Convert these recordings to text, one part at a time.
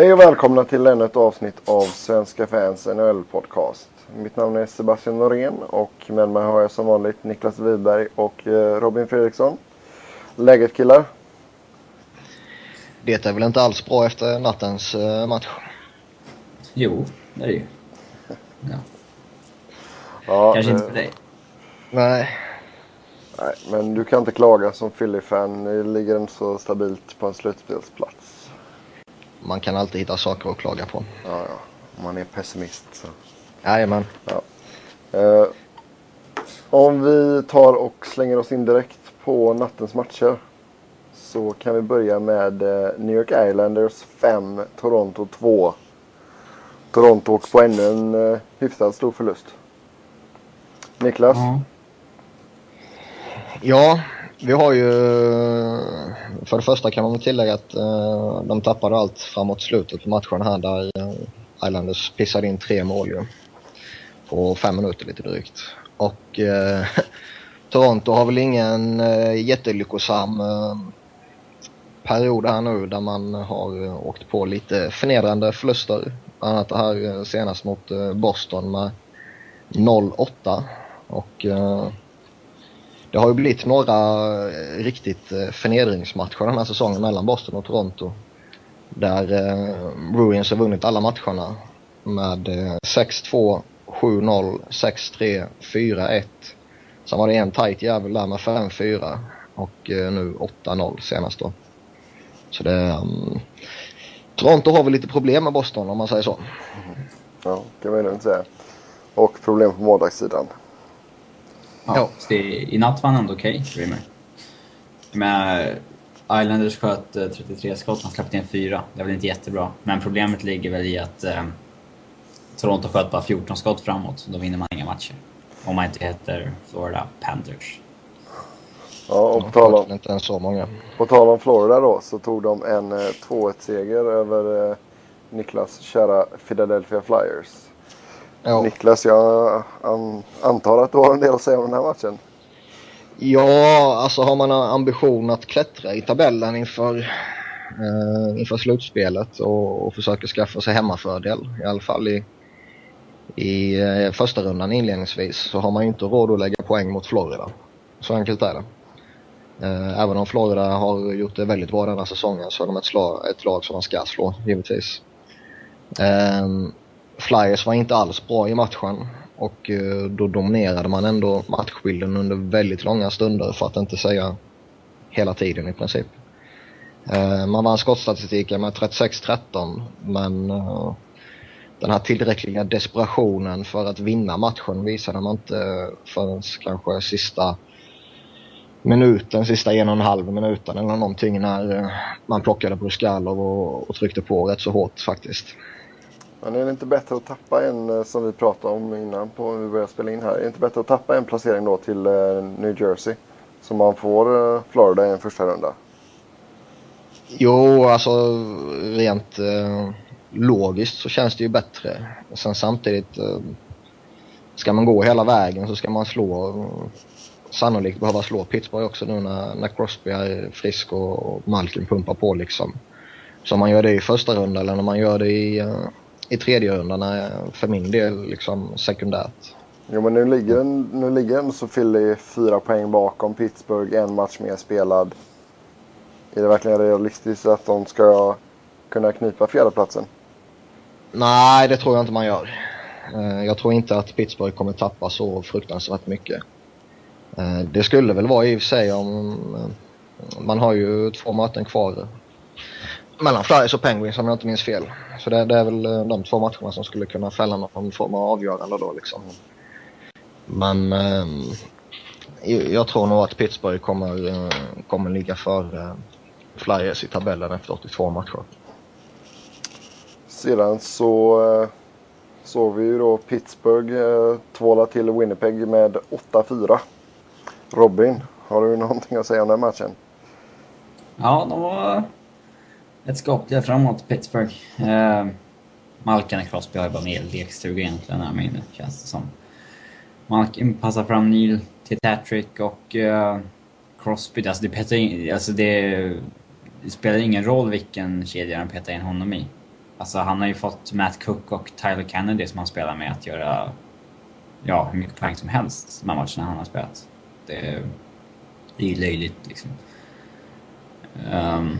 Hej och välkomna till ännu ett avsnitt av Svenska fans NHL-podcast. Mitt namn är Sebastian Norén och med mig har jag som vanligt Niklas Wiberg och eh, Robin Fredriksson. Läget killar? Det är väl inte alls bra efter nattens eh, match? Jo, det är det ju. Ja. Ja, Kanske inte eh, för dig. Nej, Nej, men du kan inte klaga som Philly-fan. Ni ligger inte så stabilt på en slutspelsplats. Man kan alltid hitta saker att klaga på. Ja, ja. Om man är pessimist så. Jajamän. Eh, om vi tar och slänger oss in direkt på nattens matcher. Så kan vi börja med eh, New York Islanders 5, Toronto 2. Toronto åker på ännu en eh, hyfsat stor förlust. Niklas? Ja. Ja, vi har ju... För det första kan man väl tillägga att eh, de tappade allt framåt slutet på matchen här där eh, Islanders pissade in tre mål ju. På fem minuter lite drygt. Och eh, Toronto har väl ingen eh, jättelyckosam eh, period här nu där man har eh, åkt på lite förnedrande förluster. Bland annat det här eh, senast mot Boston med 0-8. Och det har ju blivit några eh, riktigt eh, förnedringsmatcher den här säsongen mellan Boston och Toronto. Där eh, Bruins har vunnit alla matcherna med eh, 6-2, 7-0, 6-3, 4-1. Sen var det en tight jävel där med 5-4 och eh, nu 8-0 senast då. Så det... Um, Toronto har väl lite problem med Boston om man säger så. Ja, kan man ju lugnt säga. Och problem på målvaktssidan. Ja, Ja. Så det, I natt var han ändå okej. Men Islanders sköt eh, 33 skott, han släppte in 4. Det är väl inte jättebra. Men problemet ligger väl i att eh, Toronto sköt bara 14 skott framåt. Då vinner man inga matcher. Om man inte heter Florida Panthers. Ja, och på tal, om, inte ens så många. på tal om Florida då så tog de en eh, 2-1-seger över eh, Niklas kära Philadelphia Flyers. Ja. Niklas, jag an, antar att du har en del att säga om den här matchen. Ja, alltså har man ambition att klättra i tabellen inför, eh, inför slutspelet och, och försöka skaffa sig hemmafördel, i alla fall i, i eh, första rundan inledningsvis, så har man ju inte råd att lägga poäng mot Florida. Så enkelt är det. Eh, även om Florida har gjort det väldigt bra den här säsongen så är de ett, slag, ett lag som man ska slå, givetvis. Flyers var inte alls bra i matchen och eh, då dominerade man ändå matchbilden under väldigt långa stunder för att inte säga hela tiden i princip. Eh, man vann skottstatistiken med 36-13 men eh, den här tillräckliga desperationen för att vinna matchen visade man inte förrän kanske sista minuten, sista en och en halv minuten eller någonting när man plockade Bruskalov och, och tryckte på rätt så hårt faktiskt. Men är det inte bättre att tappa en, eh, som vi pratade om innan på vi började spela in här. Är det inte bättre att tappa en placering då till eh, New Jersey? Så man får eh, Florida i en första runda. Jo, alltså rent eh, logiskt så känns det ju bättre. Sen samtidigt, eh, ska man gå hela vägen så ska man slå, sannolikt behöva slå Pittsburgh också nu när, när Crosby är frisk och, och Malkin pumpar på liksom. Så om man gör det i första runda eller när man gör det i, eh, i tredje rundan är för min del liksom sekundärt. Jo men nu ligger, en- nu ligger en så Philly fyra poäng bakom Pittsburgh, en match mer spelad. Är det verkligen realistiskt att de ska kunna knipa fjärdeplatsen? Nej, det tror jag inte man gör. Eh, Jag tror inte att Pittsburgh kommer tappa så fruktansvärt mycket. Eh, Det skulle väl vara i och för sig om... eh, Man har ju två möten kvar mellan Flyers och Penguins om jag inte minns fel. Så det, det är väl eh, de två matcherna som skulle kunna fälla någon form av avgörande då liksom. Men eh, jag tror nog att Pittsburgh kommer, eh, kommer ligga för Flyers i tabellen efter 82 matcher. Sedan så eh, såg vi ju då Pittsburgh tvåla till Winnipeg med 8-4. Robin, har du någonting att säga om den matchen? Ja, de var ett skapliga framåt, Pittsburgh. Eh, Malkin och Crosby har ju bara mer lekstuga egentligen här med inne, känns det som. Malkin passar fram Neil till Patrick och eh, Crosby, alltså det, petar in, alltså det, det spelar ingen roll vilken kedja de petar in honom i. Alltså han har ju fått Matt Cook och Tyler Kennedy som han spelar med att göra ja, hur mycket poäng som helst de här matcherna han har spelat. Det är, det är ju löjligt liksom. Um,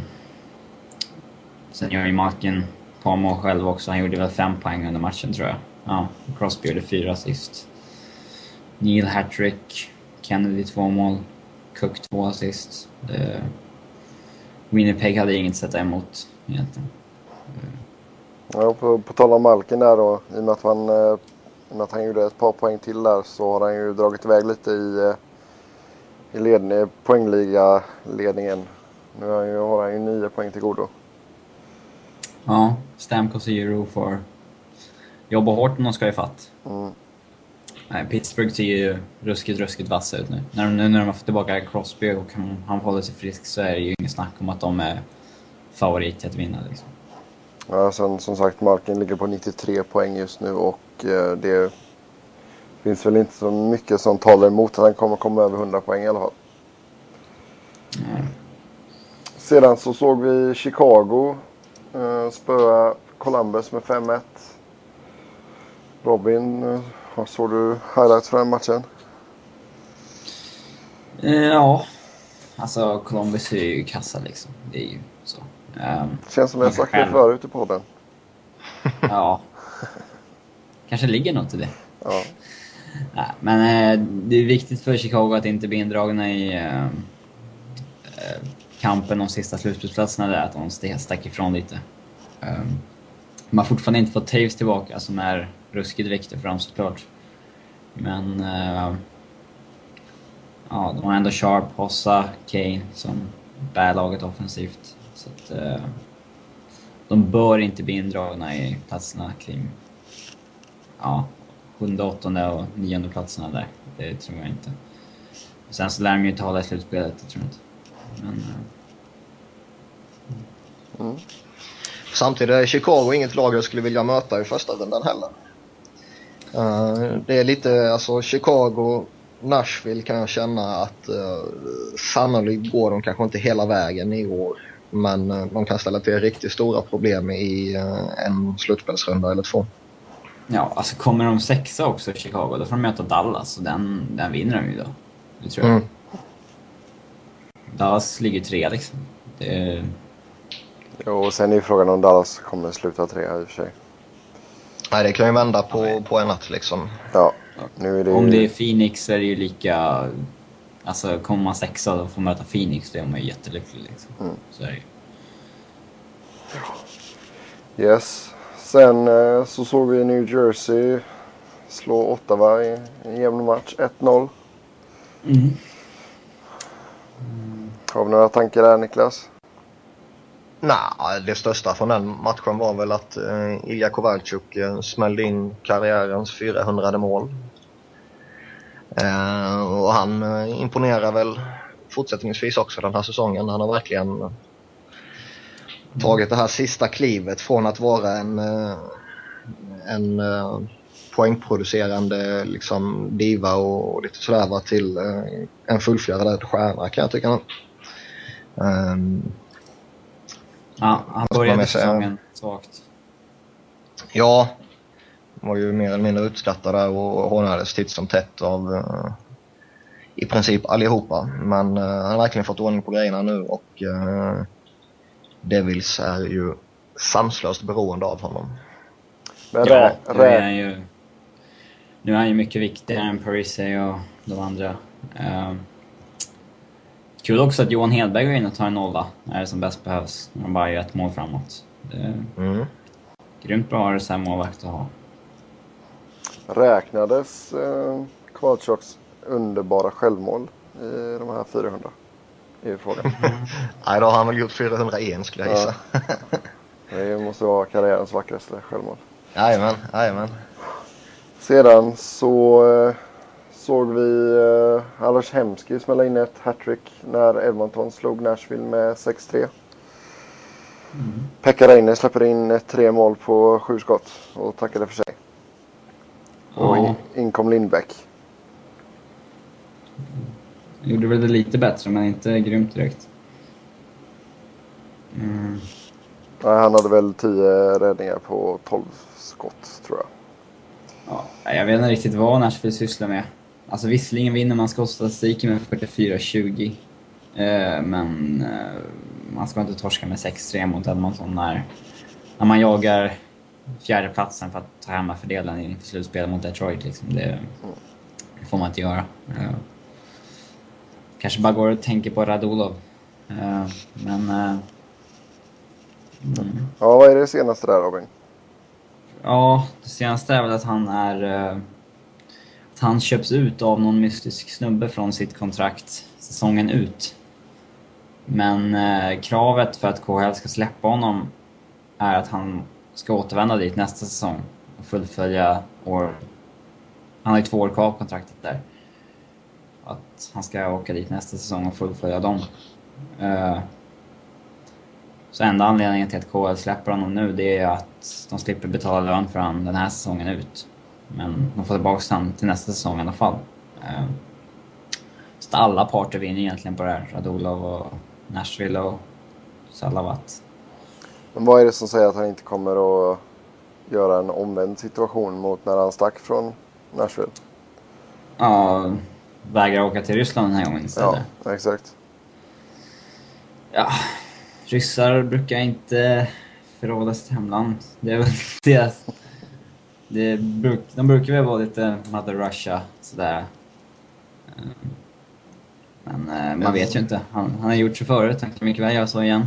sen gör ju Malkin ett par mål själv också. Han gjorde väl fem poäng under matchen tror jag. Ja, Crosby gjorde fyra assist. Neil hattrick. Kennedy två mål. Cook två assist. Uh, Winnipeg hade inget att sätta emot egentligen. Ja, på, på tal om Malkin där då. I och med att han, eh, i och med att han gjorde ett par poäng till där så har han ju dragit iväg lite i, eh, i ledning, poängliga-ledningen. Nu har han ju, har han ju nio poäng till godo. Ja, Stamkos och Euro får jobba hårt om de ska ifatt. Mm. Nej, Pittsburgh ser ju ruskigt, ruskigt vassa ut nu. När de, nu när de har fått tillbaka Crosby och han, han håller sig frisk så är det ju inget snack om att de är favorit till att vinna. Liksom. Ja, sen, som sagt, Malkin ligger på 93 poäng just nu och eh, det finns väl inte så mycket som talar emot att han kommer komma över 100 poäng i alla fall. Mm. Sedan så såg vi Chicago eh, spöa Columbus med 5-1. Robin, eh, såg du highlights från den matchen? Eh, ja, alltså Columbus är ju kassa liksom. Det är ju så. Um, Känns som jag sagt det förut i podden. ja. Kanske ligger något i det. Ja. Nej, men eh, det är viktigt för Chicago att inte bli indragna i eh, kampen om sista slutspelsplatserna där, att de stack ifrån lite. Ehm, um, de har fortfarande inte fått Taves tillbaka som är ruskigt viktig för dem såklart. Men Uh, ja, de har ändå Sharp, Hossa, Kane som bär laget offensivt. Så att, uh, de bör inte bli indragna i platserna kring ja, sjunde, åttonde och nionde platserna där. Det tror jag inte. Sen så lär de ju inte hålla i slutspelet, det tror jag inte. Men, eh, Mm. Samtidigt är Chicago inget lag jag skulle vilja möta i första rundan heller. Eh, det är lite, alltså Chicago, Nashville kan jag känna att uh, sannolikt går de kanske inte hela vägen i år. Men uh, de kan ställa till riktigt stora problem i uh, en slutspelsrunda eller två. ja, alltså kommer de sexa också i Chicago, då får de möta Dallas och den, den vinner de ju då. Det tror jag. Mm. Dallas ligger tre liksom. Det, Jo, och sen är ju frågan om Dallas kommer sluta trea i och för sig. Nej, det kan ju vända på, Nej. på en natt liksom. Ja, nu är det ju... Om det är Phoenix så är det ju lika... Alltså kommer man sexa och får möta Phoenix, då är man ju jättelycklig liksom. Mm. Så är det ju. Yes. Sen eh, så såg vi New Jersey slå Ottawa i en jämn match. 1-0. Har vi några tankar där Niklas? Nej, det största från den matchen var väl att eh, Ilja Kovalchuk eh, smällde in karriärens 400 mål. Eh, och han eh, imponerar väl fortsättningsvis också den här säsongen. Han har verkligen tagit det här sista klivet från att vara en, eh, en eh, poängproducerande liksom, diva och, och lite sådär till en fullfjädrad stjärna kan jag tycka. Ehm, Ja, han började säsongen svagt. Ja, var ju mer eller mindre utskattad där och hånades titt som tätt av eh, i princip allihopa. Men uh, han har verkligen fått ordning på grejerna nu och uh, Devils är ju sanslöst beroende av honom. Men Ja, nu är han ju... Nu är han ju mycket viktigare än Parise och de andra. Ehm, kul också att Johan Hedberg går in och tar en nolla när det som bäst behövs. När de bara gör ett mål framåt. Det är Mm. grymt bra reservmålvakt att ha. räknades eh, Kvalchaks underbara självmål i de här 400? Det är ju frågan. Nej, då har han väl gjort 401 skulle jag gissa. Det måste vara karriärens vackraste självmål. Jajamän, jajamän. Sedan så eh, såg vi eh, Anders Hemski smälla in ett hattrick när Edmonton slog Nashville med 6-3. Pekka Reine släpper in tre mål på sju skott och tackade för sig. Och Ja, in, in kom Lindbäck. gjorde väl det lite bättre men inte grymt direkt. Mm. Nej, han hade väl 10 räddningar på 12 skott tror jag. Ja, jag vet inte riktigt vad Nashville sysslar med. Alltså visserligen vinner man skottstatistiken med 44-20. Eh, men eh, man ska inte torska med 6-3 mot Edmonton när, när man jagar fjärdeplatsen för att ta hemmafördelen inför slutspelet mot Detroit. Liksom. Det, det får man inte göra. Eh, kanske bara går och tänker på Radulov. Men... mm. Ja, vad är det senaste där Robin? Ja, det senaste är väl att han är han köps ut av någon mystisk snubbe från sitt kontrakt säsongen ut. Men eh, kravet för att KHL ska släppa honom är att han ska återvända dit nästa säsong och fullfölja år... Han har ju två år kvar på kontraktet där. Att han ska åka dit nästa säsong och fullfölja dem. Eh, så enda anledningen till att KHL släpper honom nu det är att de slipper betala lön för honom den här säsongen ut. Men de får tillbaka honom till nästa säsong i alla fall. Eh, Så alla parter vinner egentligen på det här. Radulov och Nashville och Salavat. Men vad är det som säger att han inte kommer att göra en omvänd situation mot när han stack från Nashville? Ja, vägrar åka till Ryssland den här gången istället. Ja, exakt. Ja, ryssar brukar inte förråda sitt hemland. Det är väl det. Det bruk, de brukar väl vara lite Mother Russia sådär. Men eh, man vet ju inte. Han, han har gjort så förut, han kan mycket väl göra så igen.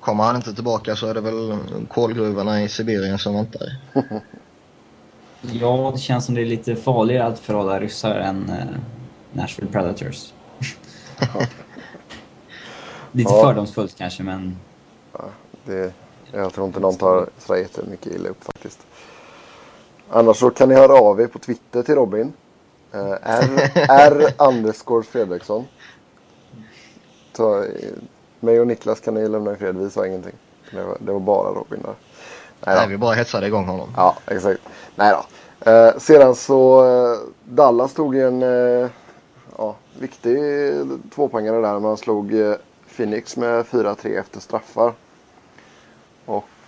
Kommer han inte tillbaka så är det väl kolgruvorna i Sibirien som väntar. Ja, det känns som det är lite farligare att förråda ryssar än eh, Nashville Predators. lite Ja. fördomsfullt kanske, men Det, jag tror inte någon tar så jättemycket illa upp faktiskt. Annars så kan ni höra av er på Twitter till Robin. Eh, R, R underscore Fredriksson. Ta, mig och Niklas kan ni lämna i fred, vi sa ingenting. Det var, det var bara Robin där. Nej, Nej, vi bara hetsade igång honom. Ja, exakt. Nej då. Eh, sedan så, eh, Dallas tog en eh, ja, viktig tvåpoängare där. Man slog eh, Phoenix med 4-3 efter straffar.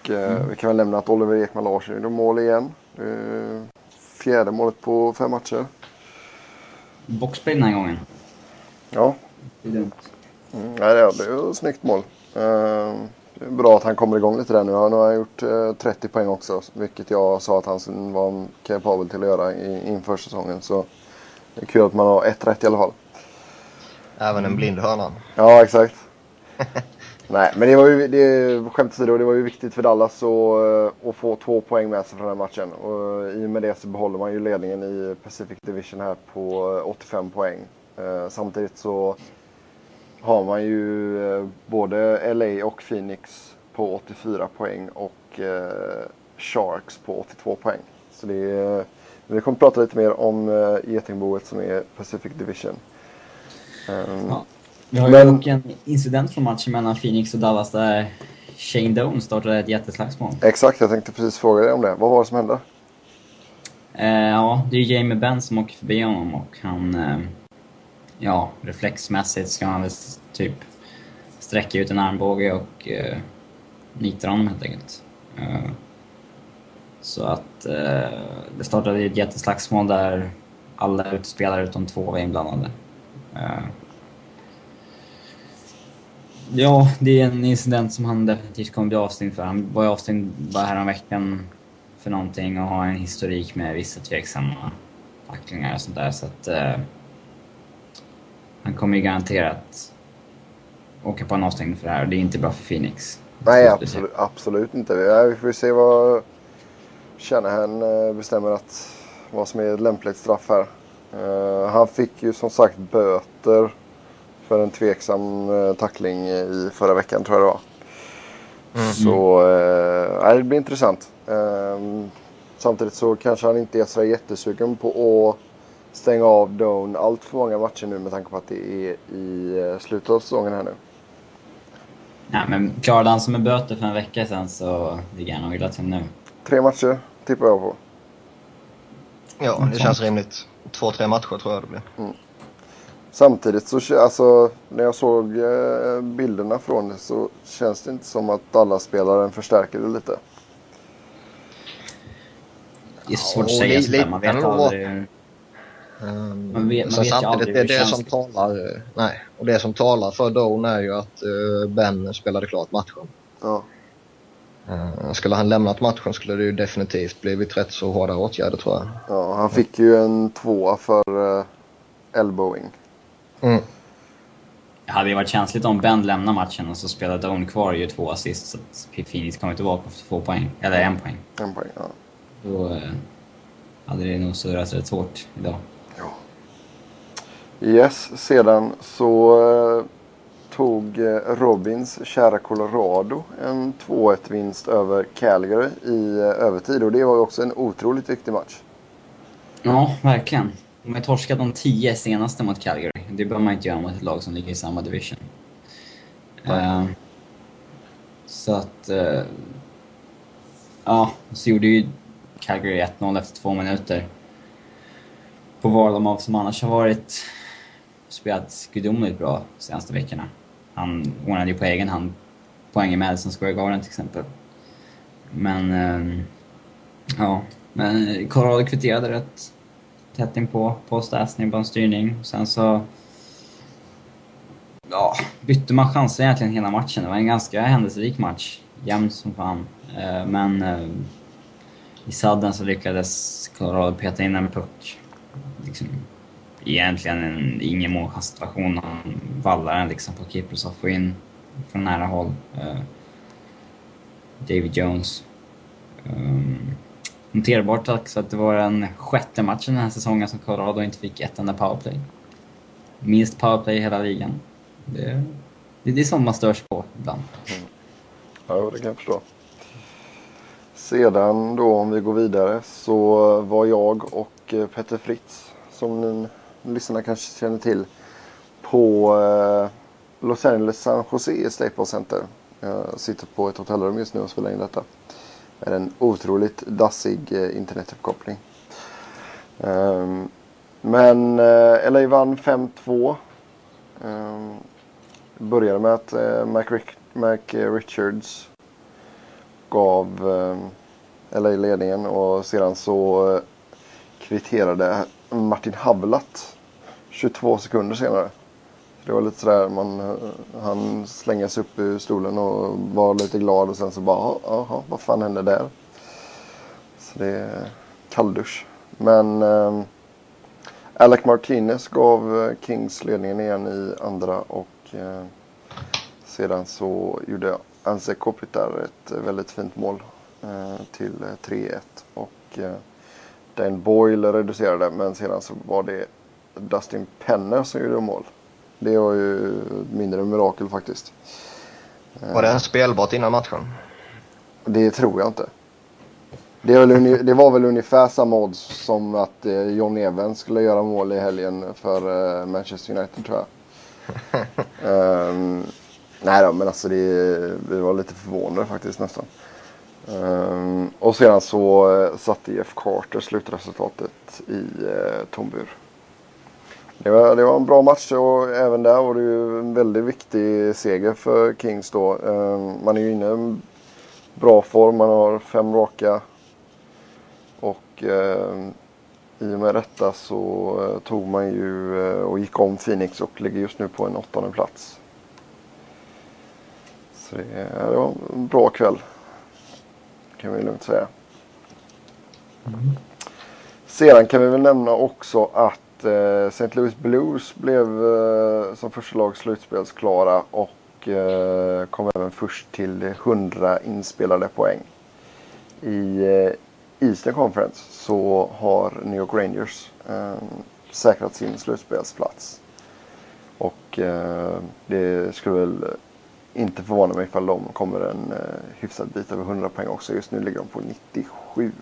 Och eh, vi kan väl nämna att Oliver Ekman Larsson gjorde mål igen. Eh, fjärde målet på fem matcher. boxplay den här gången. Ja, Det är dumt. Mm, nej, det är ju ett snyggt mål. Eh, det är bra att han kommer igång lite där nu. Han har gjort eh, 30 poäng också. Vilket jag sa att han var kapabel till att göra i, inför säsongen. Så det är kul att man har ett rätt i alla fall. Även en blind hörna. Ja, exakt. Nej, men det var ju, det, skämt åsido, det var ju viktigt för Dallas att, eh, att få två poäng med sig från den här matchen. Och eh, i och med det så behåller man ju ledningen i Pacific Division här på eh, 85 poäng. Samtidigt så har man ju både LA och Phoenix på 84 poäng och Sharks på 82 poäng. Så det är, vi kommer att prata lite mer om getingboet som är Pacific Division. Ehm, ja. Vi har ju dock en incident från matchen mellan Phoenix och Dallas där Shane Doan startade ett jätteslagsmål. Exakt, jag tänkte precis fråga dig om det. Vad var det som hände? Eh, ja, det är Jamie Benn som åker förbi honom och han... Eh, ja, reflexmässigt ska han väl typ sträcka ut en armbåge och eh, nita honom helt enkelt. Eh, så att eh, det startade ett jätteslagsmål där alla utspelare utom två var inblandade. Ja, det är en incident som han definitivt kommer bli avstängd för. Han var ju avstängd bara häromveckan för någonting och har en historik med vissa tveksamma tacklingar och sånt där. Så att, eh, han kommer ju garanterat åka på en avstängning för det här och det är inte bra för Phoenix. Nej, absolut, absolut inte. Vi får se vad Shanahan eh, bestämmer att vad som är ett lämpligt straff här. Eh, Han fick ju som sagt böter för en tveksam eh, tackling i förra veckan tror jag det var. Så eh, det blir intressant. Eh, Samtidigt så kanske han inte är så jättesugen på att stänga av Doan allt för många matcher nu med tanke på att det är i eh, slutet av säsongen här nu. Nej, men klarade han sig med böter för en vecka sedan så ligger han nog illa till nu. Tre matcher tippar jag på. Ja, det känns rimligt. Två, tre matcher tror jag det blir. Samtidigt så alltså, när jag såg eh, bilderna från det så känns det inte som att Dallas-spelaren förstärker det lite. Det är svårt att säga sådär. Man vet aldrig. Um, man vet, man vet samtidigt, det, det som talar, nej, och det som talar för Doan är ju att uh, Ben spelade klart matchen. Ja. Uh, skulle han lämnat matchen skulle det ju definitivt blivit rätt så hårda åtgärder tror jag. Ja, han fick ju en tvåa för uh, elbowing. Mm. Det hade ju varit känsligt om Ben lämnar matchen och så spelar Doan kvar och gör två assist så att Phoenix kommer tillbaka på två poäng. Eller en poäng. En poäng, ja. Då eh, hade det nog surrat rätt svårt idag. Ja. Yes, sedan så eh, tog eh, Robins kära Colorado en 2-1 vinst över Calgary i eh, övertid och det var ju också en otroligt viktig match. Ja, verkligen. De har torskat de tio senaste mot Calgary. Det bör man inte göra mot ett lag som ligger i samma division. Uh, så att... Uh, ja, så gjorde ju Calgary 1-0 efter två minuter. På Varlamov som annars har varit... spelat gudomligt bra de senaste veckorna. Han ordnade ju på egen hand poäng i Madison Square Garden till exempel. Men... Uh, ja, men Colorado kvitterade rätt tätt in på, Stasny på en styrning. Sen så ja, bytte man chanser egentligen hela matchen. Det var en ganska händelserik match. Jämn som fan. Eh, men eh, i sadden så lyckades Colorado peta in en puck. Liksom, egentligen en ingen målchanssituation. Han vallar den liksom på Kiprusoff och in från nära håll. Eh, David Jones. Um, Noterbart också att det var den sjätte matchen den här säsongen som Colorado inte fick ett enda powerplay. Minst powerplay i hela ligan. Det, det, det är sånt man störs på ibland. Mm. Ja, det kan jag förstå. Sedan då om vi går vidare så var jag och eh, Petter Fritz som ni lyssnarna kanske känner till på eh, Los Angeles San Jose i Staples Center. Jag sitter på ett hotellrum just nu och spelar in detta är en otroligt dassig eh, internetuppkoppling. Um, men eh, LA vann 5-2. Um, ehm, började med att uh, Mike, Rick, Richards gav eh, LA ledningen och sedan så kvitterade Martin Havlat 22 sekunder senare. Det var lite sådär, man, han slängde sig upp ur stolen och var lite glad och sen så bara, jaha, vad fan hände där? Så det är kalldusch. Men eh, Alec Martinez gav eh, Kings ledningen igen i andra och eh, sedan så gjorde Anse Kopitar ett väldigt fint mål eh, till eh, 3-1 och eh, Dane Boyle reducerade men sedan så var det Dustin Penner som gjorde mål. Det var ju mindre mirakel faktiskt. Var det en spelbart innan matchen? Det tror jag inte. Det, var väl ungefär samma odds som att eh, John Evans skulle göra mål i helgen för eh, Manchester United tror jag. um, nej då, men alltså det, vi var lite förvånade faktiskt nästan. Um, och sedan så uh, satte Jeff Carter slutresultatet i uh, tombur. Det var, det var en bra match och även där var det ju en väldigt viktig seger för Kings då. Ehm, man är ju inne i en bra form. Man har fem raka. Och eh, i och med detta så eh, tog man ju eh, och gick om Phoenix och ligger just nu på en åttonde plats. Så det, det var en bra kväll. Kan vi lugnt säga. Mm. Sedan kan vi väl nämna också att eh, St. Louis Blues blev eh, som första lag slutspelsklara och eh, kom även först till 100 inspelade poäng. I eh, Eastern Conference så har New York Rangers eh, säkrat sin slutspelsplats. Och eh, det skulle väl inte förvåna mig ifall de kommer en eh, hyfsad bit över 100 poäng också. Just nu ligger de på 97.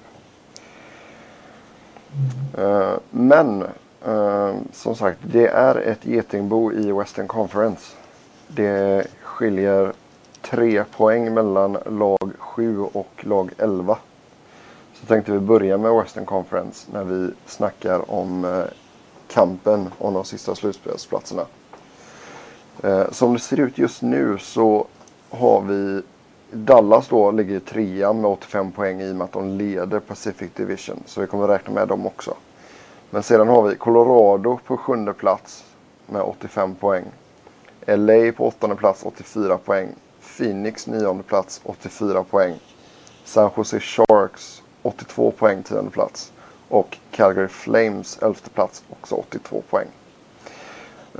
Mm. Eh, men Ehm, som sagt, det är ett getingbo i Western Conference. Det skiljer tre poäng mellan lag 7 och lag 11. Så tänkte vi börja med Western Conference när vi snackar om eh, kampen om de sista slutspelsplatserna. Eh, som det ser ut just nu så har vi Dallas då ligger trea med 85 poäng i och med att de leder Pacific Division. Så vi kommer räkna med dem också. Men sedan har vi Colorado på sjunde plats med 85 poäng. LA på åttonde plats 84 poäng. Phoenix nionde plats 84 poäng. San Jose Sharks 82 poäng tionde plats. Och Calgary Flames elfte plats också 82 poäng.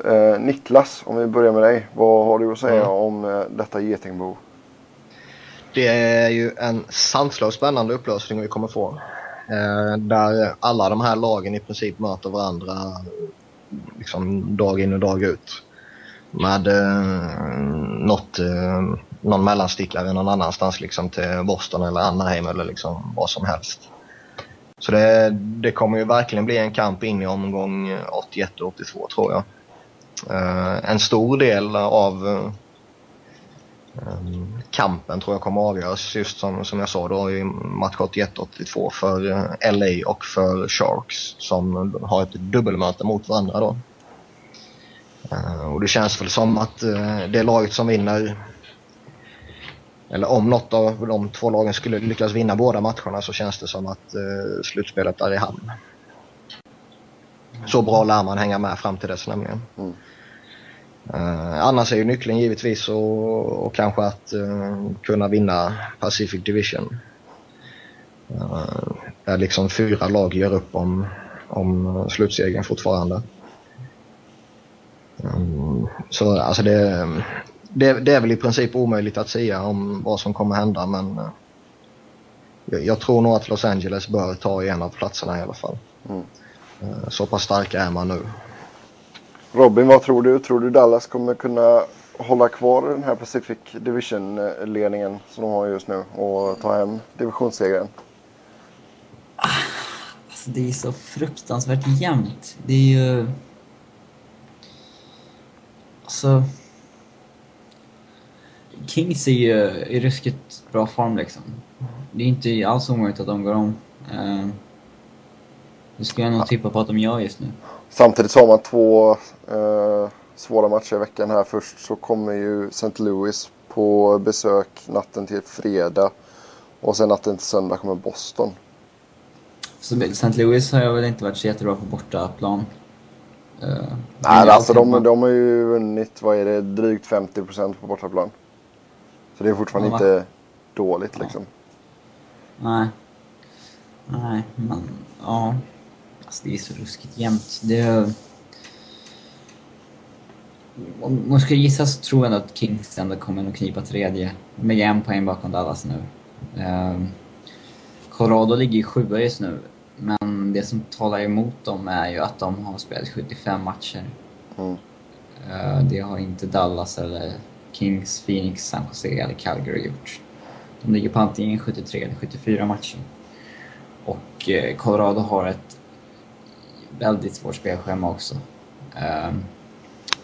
Eh, Niklas, om vi börjar med dig. Vad har du att säga Mm. om eh, detta getingbo? Det är ju en sanslöst spännande upplösning vi kommer få. Eh, där alla de här lagen i princip möter varandra liksom dag in och dag ut. Med eh, något, eh, någon mellanstickare någon annanstans liksom till Boston eller Anaheim eller liksom vad som helst. Så det, det kommer ju verkligen bli en kamp in i omgång 81 och 82 tror jag. Eh, en stor del av eh, Ehm, kampen tror jag kommer avgöras just som, som jag sa då i match 81-82 för eh, LA och för Sharks som har ett dubbelmöte mot varandra då. Ehm, och det känns väl som att eh, det laget som vinner eller om något av de två lagen skulle lyckas vinna båda matcherna så känns det som att eh, slutspelet är i hamn. Så bra lär man hänga med fram till dess nämligen. Mm. Uh, annars är ju nyckeln givetvis och, och kanske att uh, kunna vinna Pacific Division. Uh, där liksom fyra lag gör upp om, om slutsegern fortfarande. Um, så alltså det, det, det är väl i princip omöjligt att säga om vad som kommer hända men uh, jag, jag tror nog att Los Angeles bör ta en av platserna i alla fall. Mm. Uh, så pass starka är man nu. Robin, vad tror du? Tror du Dallas kommer kunna hålla kvar den här Pacific Division-ledningen som de har just nu och ta hem divisionssegern? Alltså, det är så fruktansvärt jämnt. Det är ju... Alltså... Kings är ju i ruskigt bra form liksom. Det är inte alls omöjligt att de går om. Eh, det skulle jag nog tippa på att de gör just nu. Samtidigt så har man två eh, svåra matcher i veckan här. Först så kommer ju St. Louis på besök natten till fredag. Och sen natten till söndag kommer Boston. Så St. Louis har jag väl inte varit så jättebra på bortaplan. Uh, Nej, alltså de, de har ju vunnit, vad är det, drygt 50% på bortaplan. Så det är fortfarande Ja, inte dåligt liksom. Nej. Nej, men ja. Alltså det är så ruskigt jämnt. Det... Om man ska gissa så tror jag att Kings ändå kommer att knipa tredje. Med en poäng bakom Dallas nu. Uh, Colorado ligger ju sjua just nu. Men det som talar emot dem är ju att de har spelat 75 matcher. Mm. Uh, det har inte Dallas eller Kings, Phoenix, San Jose eller Calgary gjort. De ligger på antingen 73 eller 74 matcher. Och eh, Colorado har ett väldigt svårt spelschema också. Uh,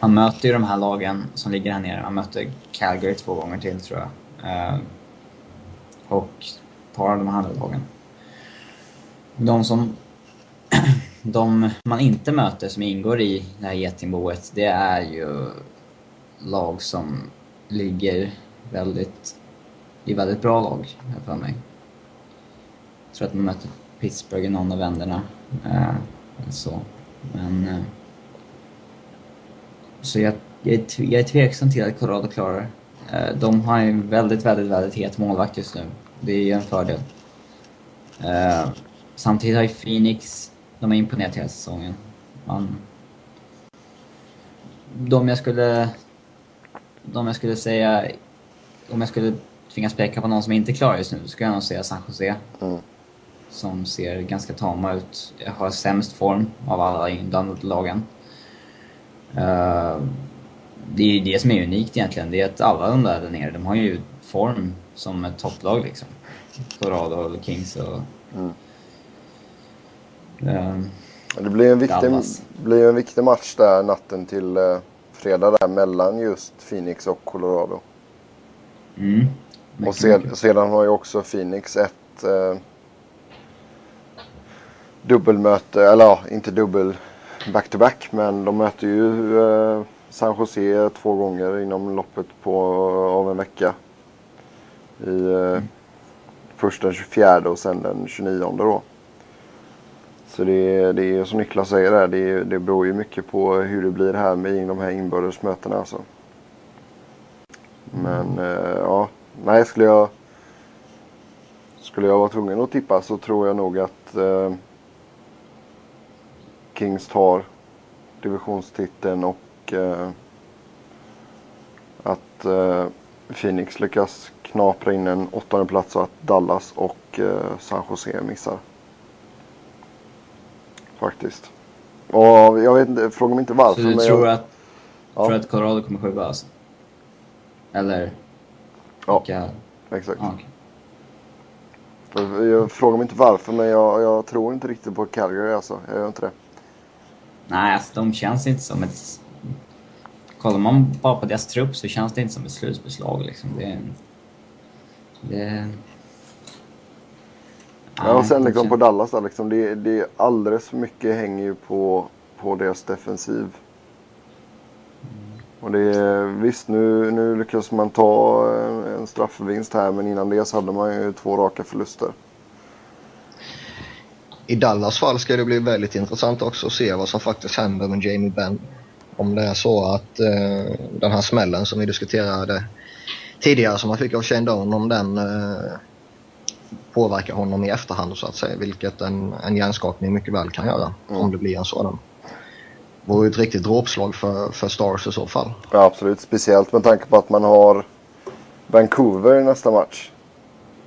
man möter ju de här lagen som ligger här nere. Man möter Calgary två gånger till tror jag. Uh, och ett par av de andra lagen. De som de man inte möter som ingår i det här getingboet, det är ju lag som ligger väldigt, i väldigt bra lag, här för mig. Jag tror att man möter Pittsburgh i någon av vänderna. Ehm, så. Men... Eh, så jag, jag, är, jag är tveksam till att Colorado klarar eh, De har en väldigt, väldigt, väldigt het målvakt just nu. Det är ju en fördel. Eh, samtidigt har ju Phoenix, de har imponerat hela säsongen. Man, de jag skulle... De jag skulle säga... Om jag skulle tvingas peka på någon som inte klarar just nu, så skulle jag nog säga San Jose. Mm. Som ser ganska tama ut. Jag har sämst form av alla inblandade lagen. Uh, det är ju det som är unikt egentligen. Det är att alla de där, där nere, de har ju form som ett topplag liksom. Colorado eller Kings och... Mm. Uh, Det blir en viktig, blir en viktig match där natten till eh, fredag där mellan just Phoenix och Colorado. mm. Och Mycket, sed, mycket. sedan har ju också Phoenix ett dubbelmöte, eller ja, inte dubbel. back-to-back. Men de möter ju eh, San Jose två gånger inom loppet på, av en vecka. I, eh, Först den 24 och sen den 29 då. Så det, det är som Niklas säger där, det, det beror ju mycket på hur det blir här med de här inbördes mötena alltså. Men eh, ja, nej skulle jag skulle jag vara tvungen att tippa så tror jag nog att eh, Kings tar divisionstiteln och eh, att eh, Phoenix lyckas knapra in en åttonde plats och att Dallas och eh, San Jose missar. Faktiskt. Och jag vet inte, fråga mig inte varför. Så du tror, jag, att, Ja. tror att Colorado kommer sjua alltså? Eller? Ja. Vilka? Exakt. Okej. Jag, jag frågar mig inte varför men jag, jag tror inte riktigt på Calgary alltså. Jag gör inte det. Nej, alltså de känns inte som ett... Kollar man bara på deras trupp så känns det inte som ett slutspelslag liksom. Det... det Ja, och sen liksom på Dallas där liksom. Det, det är alldeles för mycket hänger ju på, på deras defensiv. Och det är, visst nu, nu lyckas man ta en, en straffvinst här men innan det så hade man ju två raka förluster. I Dallas fall ska det bli väldigt intressant också att se vad som faktiskt händer med Jamie Benn. Om det är så att eh, den här smällen som vi diskuterade tidigare som han fick av Shane Doan, om den eh, påverkar honom i efterhand så att säga. Vilket en, en hjärnskakning mycket väl kan göra Mm. om det blir en sådan. Det vore ett riktigt dråpslag för, för Stars i så fall. Ja absolut, speciellt med tanke på att man har Vancouver i nästa match.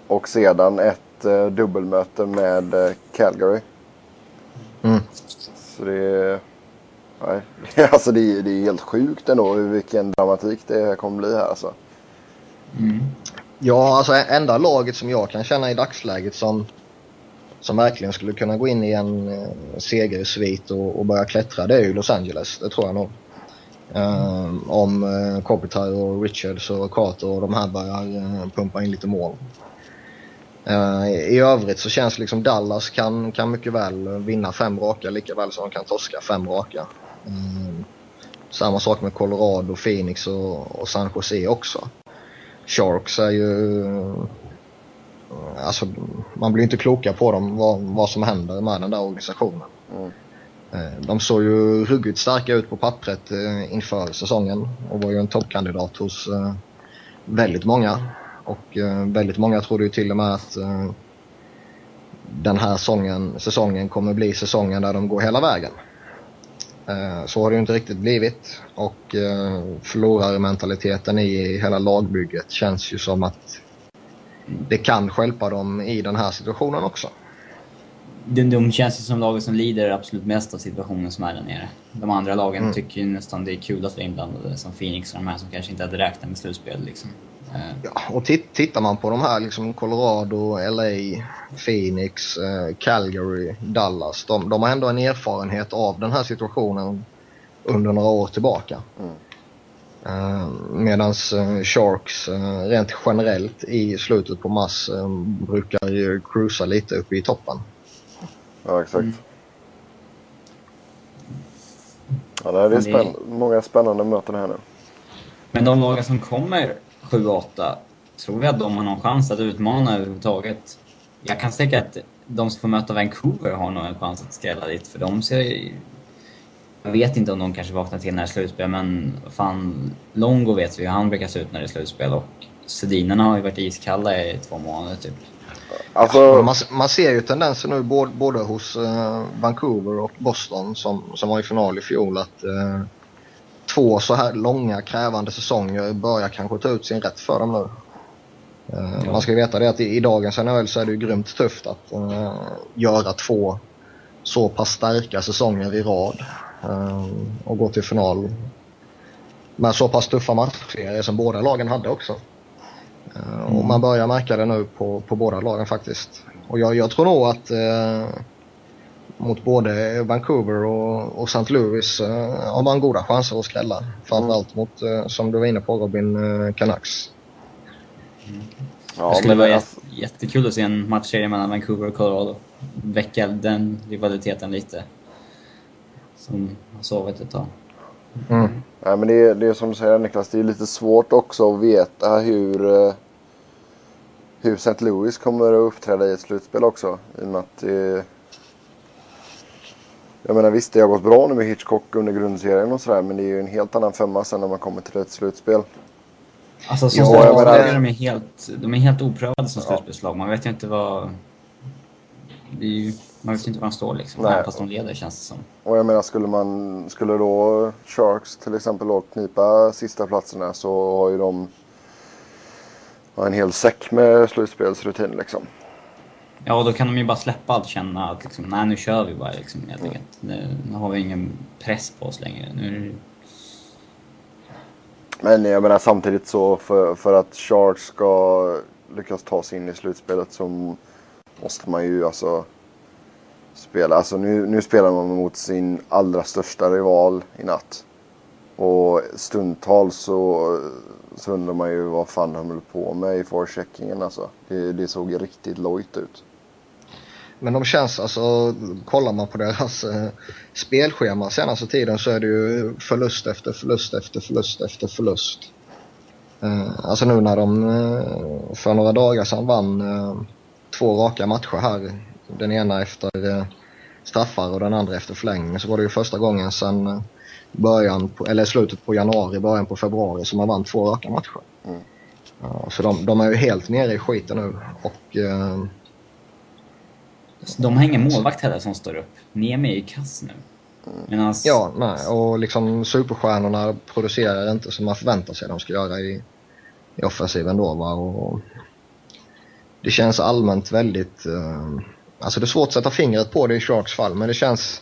Och sedan ett eh, dubbelmöte med eh, Calgary. Mm. Så det är... Nej, alltså det är, det är helt sjukt ändå hur- vilken dramatik det kommer bli här alltså. Mm. Ja, alltså enda laget som jag kan känna i dagsläget som, som verkligen skulle kunna gå in i en eh, segersvit och, och börja klättra det är ju Los Angeles. Det tror jag nog. Ehm, om eh, Kopitar och Richards och Carter och de här börjar eh, pumpa in lite mål. Eh, I övrigt så känns liksom Dallas kan, kan mycket väl vinna fem raka lika väl som de kan torska fem raka. Ehm, samma sak med Colorado, Phoenix och, och San Jose också. Sharks är ju... Alltså, man blir inte kloka på dem vad, vad som händer med den där organisationen. Mm. Eh, De såg ju ruggigt starka ut på pappret eh, inför säsongen och var ju en toppkandidat hos eh, väldigt många. Och eh, väldigt många trodde ju till och med att eh, den här säsongen, säsongen kommer bli säsongen där de går hela vägen. Eh, Så har det ju inte riktigt blivit och förlorarmentaliteten i hela lagbygget känns ju som att det kan stjälpa dem i den här situationen också. De, de känns ju som laget som lider absolut mest av situationen som är där nere. De andra lagen Mm. tycker ju nästan det är kul att vara inblandade, som Phoenix och de här som kanske inte hade räknat med slutspel. Liksom. Ja, och tit- tittar man på de här liksom Colorado, LA, Phoenix, eh, Calgary, Dallas. De, de har ändå en erfarenhet av den här situationen under några år tillbaka. Mm. Eh, Medan eh, Sharks rent generellt i slutet på mars brukar ju cruisa lite uppe i toppen. Ja exakt. Mm. Ja, det är spänn- många spännande möten här nu. Men de lagen som kommer 7-8, tror vi att de har någon chans att utmana överhuvudtaget? Jag kan säga att de som får möta Vancouver har nog en chans att skrälla lite, för de ser ju... Jag vet inte om de kanske vaknar till när det är slutspel, men fan, Longo vet vi hur han brukar se ut när det är slutspel och Sedinerna har ju varit iskalla i två månader typ. Alltså, Man, man ser ju tendenser nu både, både hos eh, Vancouver och Boston som, som var i final i fjol att eh, två så här långa krävande säsonger börjar kanske ta ut sin rätt för dem nu. Eh, Ja. Man ska ju veta det att i, i dagens NHL så är det ju grymt tufft att eh, göra två så pass starka säsonger i rad eh, och gå till final med så pass tuffa matchserier som båda lagen hade också. Eh, Och man börjar märka det nu på, på båda lagen faktiskt. Och jag, jag tror nog att mot både Vancouver och, och St. Louis eh, har man goda chanser att skrälla. Framförallt mot, eh, som du var inne på Robin, eh, Canucks. ja, det skulle men vara jätte, jättekul att se en matchserie mellan Vancouver och Colorado. Väcka den rivaliteten lite. som har sovit ett tag. Mm. Nej, men det är, det är som du säger Niklas, det är lite svårt också att veta hur, eh, hur St. Louis kommer att uppträda i ett slutspel också. I och med att det, jag menar visst, det har gått bra nu med Hitchcock under grundserien och sådär, men det är ju en helt annan femma sen när man kommer till ett slutspel. Alltså som Ja, slutspelare de är helt, de är helt oprövade som Ja. slutspelslag. Man vet ju inte vad... Ju, man vet ju inte var de står liksom. Nej. Fast de leder känns det som. Och jag menar, skulle man, skulle då Sharks till exempel då knipa sista platserna så har ju de har en hel säck med slutspelsrutin liksom. Ja, då kan de ju bara släppa allt och känna att liksom, nej nu kör vi bara liksom helt enkelt. Nu, nu har vi ingen press på oss längre. Nu är det, Men jag menar samtidigt så för, för att Sharks ska lyckas ta sig in i slutspelet så måste man ju alltså spela. Alltså nu, nu spelar man mot sin allra största rival i natt. Och stundtals så, så undrar man ju vad fan de höll på med i forecheckingen alltså. Det, det såg riktigt lojt ut. Men de känns alltså, kollar man på deras eh, spelschema senaste tiden så är det ju förlust efter förlust efter förlust efter förlust. Eh, alltså nu när de eh, för några dagar sedan vann eh, två raka matcher här. Den ena efter eh, straffar och den andra efter förlängning så var det ju första gången sedan eh, början på, eller slutet på januari, början på februari som man vann två raka matcher. Mm. Så de, de är ju helt nere i skiten nu och eh, de har ingen målvakt heller som står upp. Niemi är ju kass nu. Medans... Ja, nej. Och liksom superstjärnorna producerar inte som man förväntar sig de ska göra i, i offensiven då va. Och det känns allmänt väldigt... Eh, alltså det är svårt att sätta fingret på det i Sharks fall men det känns...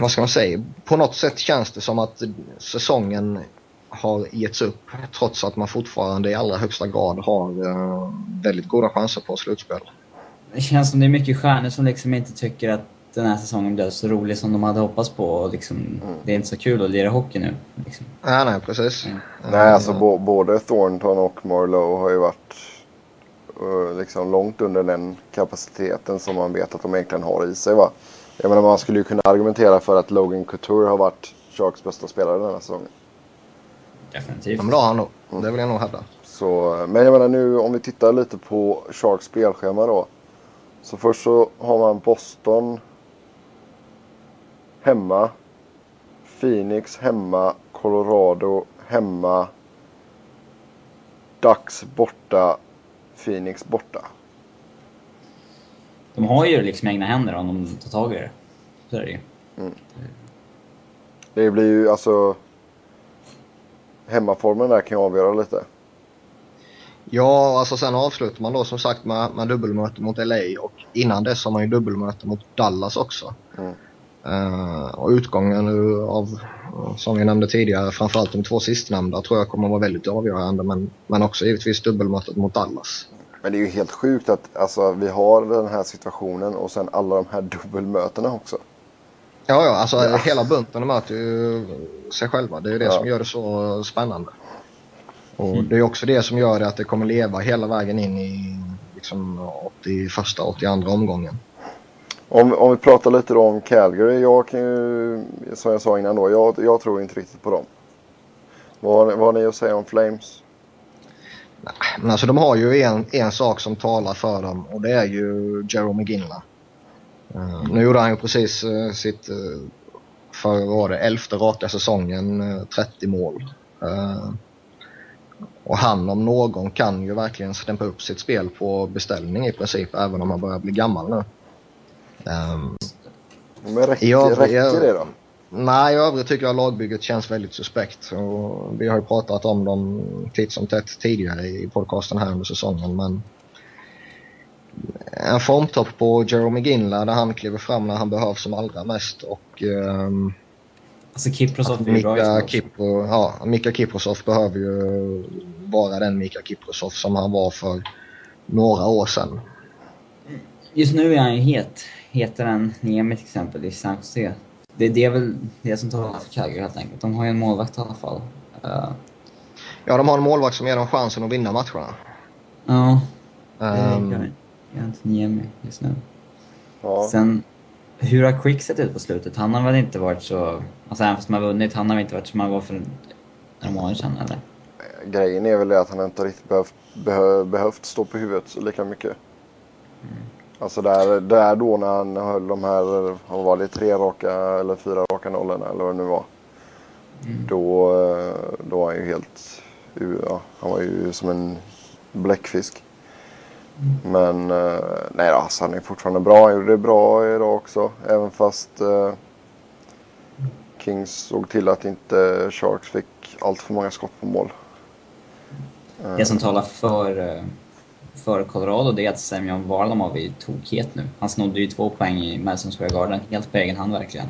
Vad ska man säga? På något sätt känns det som att säsongen har getts upp trots att man fortfarande i allra högsta grad har eh, väldigt goda chanser på slutspel. det känns som det är mycket stjärnor som liksom inte tycker att den här säsongen blev så rolig som de hade hoppats på. Och liksom, Det är inte så kul att lira hockey nu. Liksom. Nej, nej precis. Mm. Nej, alltså bo, både Thornton och Marlowe har ju varit eh, liksom långt under den kapaciteten som man vet att de egentligen har i sig. Va? Jag menar, man skulle ju kunna argumentera för att Logan Couture har varit Sharks bästa spelare den här säsongen. Definitivt. Ja, men det har han nog. Det vill jag nog hävda. Så, men jag menar nu om vi tittar lite på Sharks spelschema då. Så först så har man Boston hemma. Phoenix hemma. Colorado hemma. Ducks borta. Phoenix borta. De har ju liksom egna händer om de tar tag i det. Så är det ju. Det blir ju alltså... Hemmaformen där kan avgöra lite. Ja, alltså sen avslutar man då som sagt med, med dubbelmöte mot LA och innan dess har man ju dubbelmöte mot Dallas också. Mm. Eh, och utgången nu av, som vi nämnde tidigare, framförallt de två sistnämnda tror jag kommer att vara väldigt avgörande men, men också givetvis dubbelmötet mot Dallas. Men det är ju helt sjukt att alltså, vi har den här situationen och sen alla de här dubbelmötena också. Ja, ja, alltså hela bunten möter ju sig själva. Det är ju det Ja. som gör det så spännande. Och det är också det som gör det att det kommer leva hela vägen in i liksom 81 82 omgången. Om, om vi pratar lite om Calgary. Jag kan ju, som jag sa innan då, jag, jag tror inte riktigt på dem. Vad, vad har ni att säga om Flames? Men alltså de har ju en, en sak som talar för dem och det är ju Jerome McGinley. Uh, nu gjorde han ju precis uh, sitt, uh, för vad var det, elfte raka säsongen, uh, 30 mål. Och han om någon kan ju verkligen stämpa upp sitt spel på beställning i princip även om han börjar bli gammal nu. Men räcker, Ja, räcker det då? Nej, i övrigt tycker jag lagbygget känns väldigt suspekt. Och vi har ju pratat om dem titt som tätt tidigare i podcasten här under säsongen. Men en formtopp på Jerome McGinley där han kliver fram när han behövs som allra mest. Och um, Alltså Kiprosov är ju bra. Kipro, ja, Mika Kiprosov behöver ju vara den Mika Kiprosov som han var för några år sedan. Just nu är han ju het. Hetare än Niemi till exempel i San Jose. Det, det är väl det som talar för Calgary helt enkelt. De har ju en målvakt i alla fall. Uh, Ja, de har en målvakt som ger dem chansen att vinna matcherna. ja, det Ehm, gör, gör inte Niemi just nu. Ja. Sen, Hur har Quick sett ut på slutet? Han har väl inte varit så... Alltså även fast man har vunnit, han har väl inte varit som han var för några månader sedan eller? Grejen är väl att han inte riktigt behövt, behö, behövt stå på huvudet lika mycket. Mm. Alltså där, där då när han höll de här, vad var det, tre raka eller fyra raka nollorna eller vad det nu var. Mm. Då, eh, då var han ju helt, ja, han var ju som en bläckfisk. Men eh, nej då, alltså han är fortfarande bra. Han gjorde det bra idag också. Även fast eh, Kings såg till att inte Sharks fick allt för många skott på mål. Det som talar för, eh, för Colorado det är att Semyon Varlamov är tokhet nu. Han snodde ju två poäng i Madison Square Garden, helt på egen hand verkligen.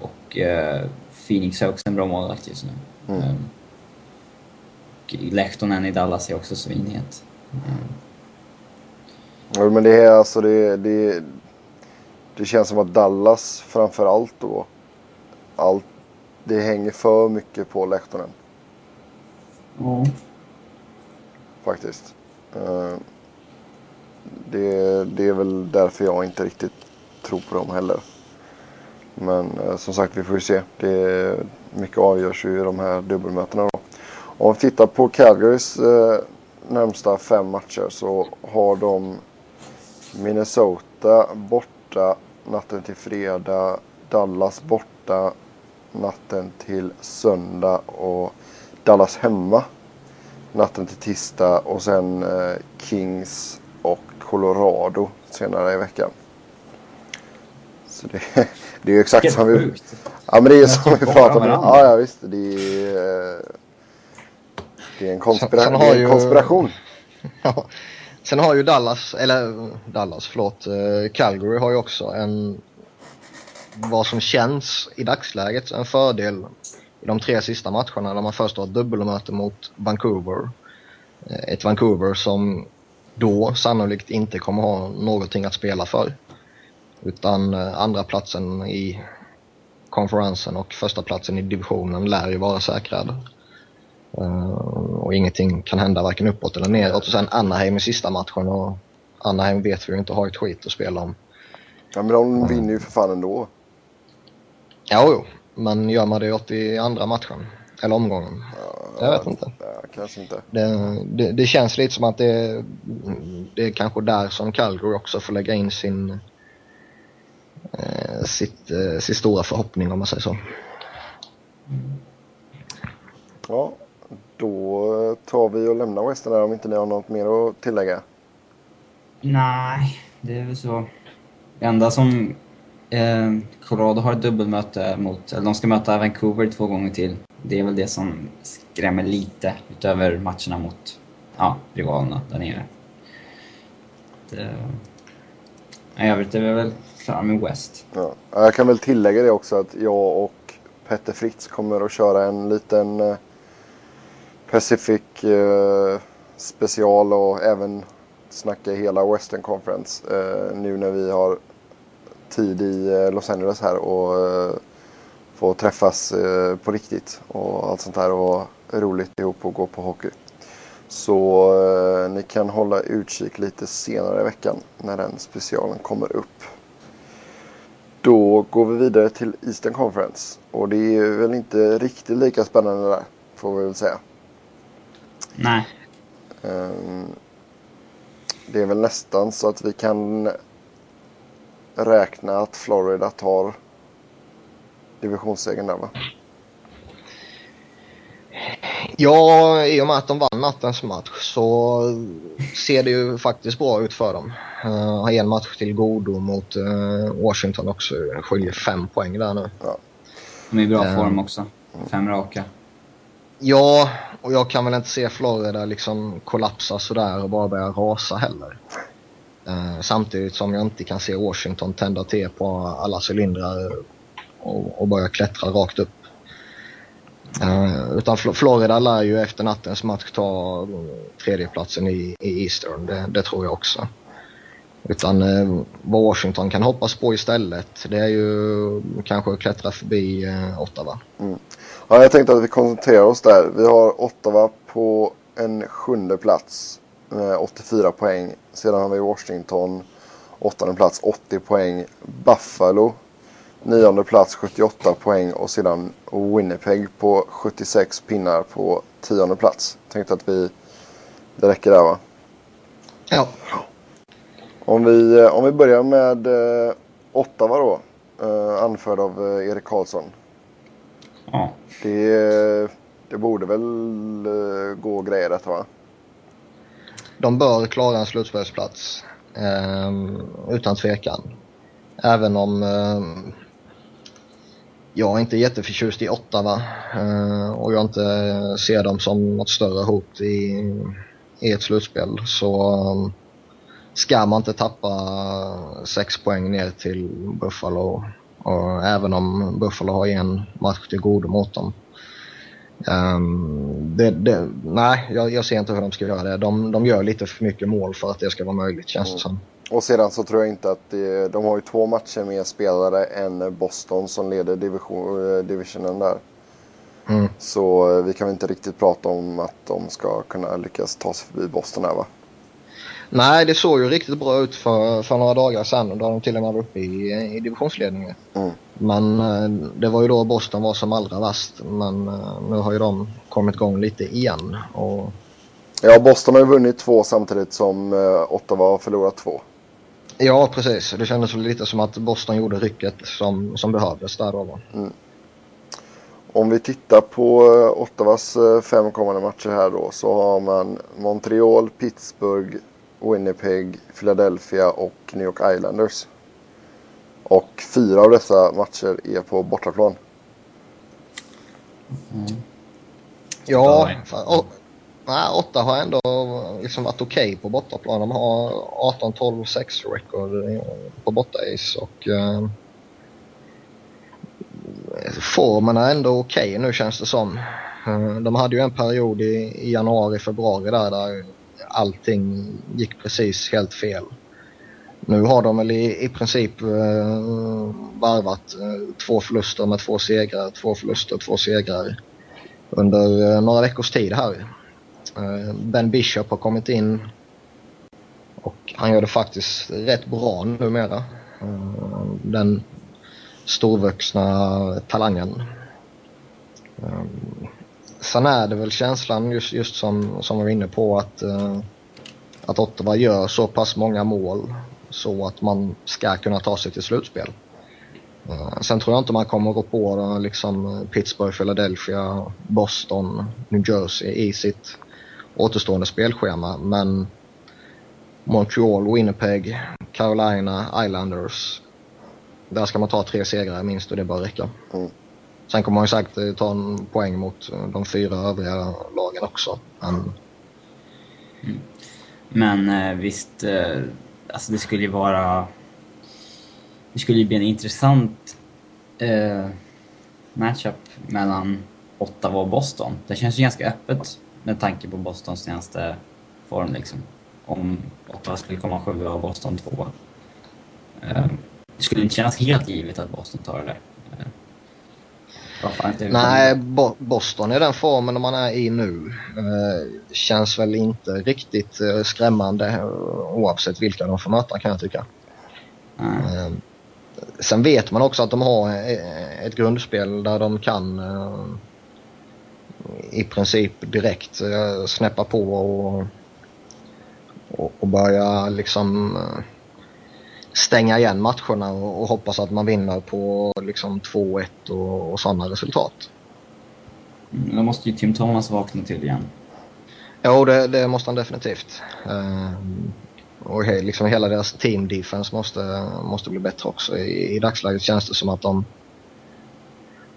Och eh, Phoenix är också en bra målvakt just nu. Mm. Mm. Och Lehtonen i Dallas är också svinhet. Mm. Ja, men det är alltså det, det, det känns som att Dallas framför allt då. Allt, det hänger för mycket på Lehtonen Ja. faktiskt. Eh, Det, det är väl därför jag inte riktigt tror på dem heller. Men eh, som sagt, vi får ju se. Det är, mycket avgörs ju i de här dubbelmötena då. Om vi tittar på Calgarys eh, närmsta fem matcher så har de Minnesota borta natten till fredag. Dallas borta natten till söndag och Dallas hemma natten till tisdag och sen eh, Kings och Colorado senare i veckan. Så det, det är ju exakt som vi... Ja men det är Men som vi pratade om. Ja, ja visst. Det är, eh, det är en, konspira- det är en ju- konspiration. Ja. Sen har ju Dallas, eller Dallas, förlåt, eh, Calgary har ju också en, vad som känns i dagsläget, en fördel i de tre sista matcherna där man först har ett dubbelmöte mot Vancouver. Eh, ett Vancouver som då sannolikt inte kommer ha någonting att spela för. Utan eh, andra platsen i konferensen och första platsen i divisionen lär ju vara säkrad. Eh, och ingenting kan hända varken uppåt eller neråt. Och sen Anaheim i sista matchen och Anaheim vet vi ju inte har ett skit att spela om. Ja, men de vinner ju för fan ändå. Ja, jo, men gör man det åt i andra matchen? Eller omgången? Jag vet inte. Ja, kanske inte. Det, det, det känns lite som att det, det är kanske där som Calgary också får lägga in sin, eh, sitt, eh, sin stora förhoppning om man säger så. Ja, då tar vi och lämnar Western där om inte ni har något mer att tillägga. Nej, det är väl så. Det enda som eh, Colorado har ett dubbelmöte mot, eller de ska möta Vancouver två gånger till. Det är väl det som skrämmer lite utöver matcherna mot ja, rivalerna där nere. Det, I övrigt är vi väl klara med West. Ja. Jag kan väl tillägga det också att jag och Petter Fritz kommer att köra en liten eh, Pacific eh, special och även snacka hela Western Conference eh, nu när vi har tid i eh, Los Angeles här och eh, få träffas eh, på riktigt och allt sånt här och roligt ihop och gå på hockey. Så eh, ni kan hålla utkik lite senare i veckan när den specialen kommer upp. Då går vi vidare till Eastern Conference. Och det är väl inte riktigt lika spännande där, får vi väl säga. Nej, Ehm, Det är väl nästan så att vi kan räkna att Florida tar divisionssegern där va? Ja, i och med att de vann nattens match så ser det ju faktiskt bra ut för dem. Uh, har en match till godo mot eh, Washington också. Skiljer fem poäng där nu. de är i bra Eh. form också. Fem raka. Ja, och jag kan väl inte se Florida liksom kollapsa sådär och bara börja rasa heller. Eh, samtidigt som jag inte kan se Washington tända till på alla cylindrar och, och börja klättra rakt upp. Eh, utan Fl- Florida lär ju efter nattens match ta eh, tredjeplatsen i, i Eastern, det, det tror jag också. Utan eh, vad Washington kan hoppas på istället, det är ju kanske att klättra förbi eh, Ottawa. Mm. Ja, jag tänkte att vi koncentrerar oss där. Vi har Ottawa på en sjunde plats med 84 poäng. Sedan har vi Washington åttonde plats 80 poäng. Buffalo nionde plats 78 poäng och sedan Winnipeg på 76 pinnar på tionde plats. Tänkte att vi, det räcker där va? Ja. Om vi, om vi börjar med eh, Ottawa då. Eh, anförd av eh, Erik Karlsson. Ja. Det, det borde väl eh, gå grejer detta va? De bör klara en slutspelsplats. Eh, utan tvekan. Även om eh, jag är inte jätteförtjust i Ottawa eh, och jag inte ser dem som något större hot i, i ett slutspel så um, ska man inte tappa sex poäng ner till Buffalo. Och även om Buffalo har en match till godo mot dem. Um, det, det, nej, jag, jag, ser inte hur de ska göra det. De, de gör lite för mycket mål för att det ska vara möjligt känns det som. Och sedan så tror jag inte att det, de har ju två matcher mer spelare än Boston som leder division, divisionen där. Mm. Så vi kan väl inte riktigt prata om att de ska kunna lyckas ta sig förbi Boston här va? Nej, det såg ju riktigt bra ut för, för några dagar sedan då de till och med var uppe i, i divisionsledningen. Mm. Men eh, det var ju då Boston var som allra värst. Men eh, nu har ju de kommit igång lite igen. Och... Ja, Boston har ju vunnit två samtidigt som eh, Ottawa har förlorat två. Ja, precis. Det kändes väl lite som att Boston gjorde rycket som, som behövdes där då. Mm. Om vi tittar på Ottawas fem kommande matcher här då så har man Montreal, Pittsburgh, Winnipeg, Philadelphia och New York Islanders. Och fyra av dessa matcher är på bortaplan. Mm. Ja, fan, nej, åtta har ändå liksom varit okej okay på bortaplan. De har 18-12-6 record på bortais och eh, formen är ändå okej okay, nu känns det som. Eh, de hade ju en period i, i januari, februari där, där allting gick precis helt fel. Nu har de väl i, i princip eh, varvat eh, två förluster med två segrar, två förluster, två segrar under eh, några veckors tid här. Eh, ben Bishop har kommit in och han gör det faktiskt rätt bra numera. Eh, den storvuxna talangen. Eh, Sen är det väl känslan just, just som, som vi var inne på att, eh, att Ottawa gör så pass många mål så att man ska kunna ta sig till slutspel. Eh, sen tror jag inte man kommer gå på liksom Pittsburgh, Philadelphia, Boston, New Jersey i sitt återstående spelschema. Men Montreal, Winnipeg, Carolina, Islanders. Där ska man ta tre segrar minst och det bör räcka. Mm. Sen kommer man ju säkert ta en poäng mot de fyra övriga lagen också. Men, mm. Men eh, visst, eh, alltså det skulle ju vara... Det skulle ju bli en intressant eh, matchup mellan Ottawa och Boston. Det känns ju ganska öppet med tanke på Bostons senaste form liksom. Om Ottawa skulle komma sjua och Boston tvåa. Eh, det skulle inte kännas helt givet att Boston tar det där. Eh, Nej, Bo Boston i den formen man är i nu eh, känns väl inte riktigt eh, skrämmande oavsett vilka de får möta kan jag tycka. Mm. sen vet man också att de har ett grundspel där de kan i princip direkt eh, snäppa på och, och, och börja liksom eh, stänga igen matcherna och, och hoppas att man vinner på liksom 2-1 och, och sådana resultat. Mm, då måste ju Tim Thomas vakna till igen. Jo, det, det måste han definitivt. Um, och he, liksom hela deras team defense måste, måste bli bättre också. I, I dagsläget känns det som att de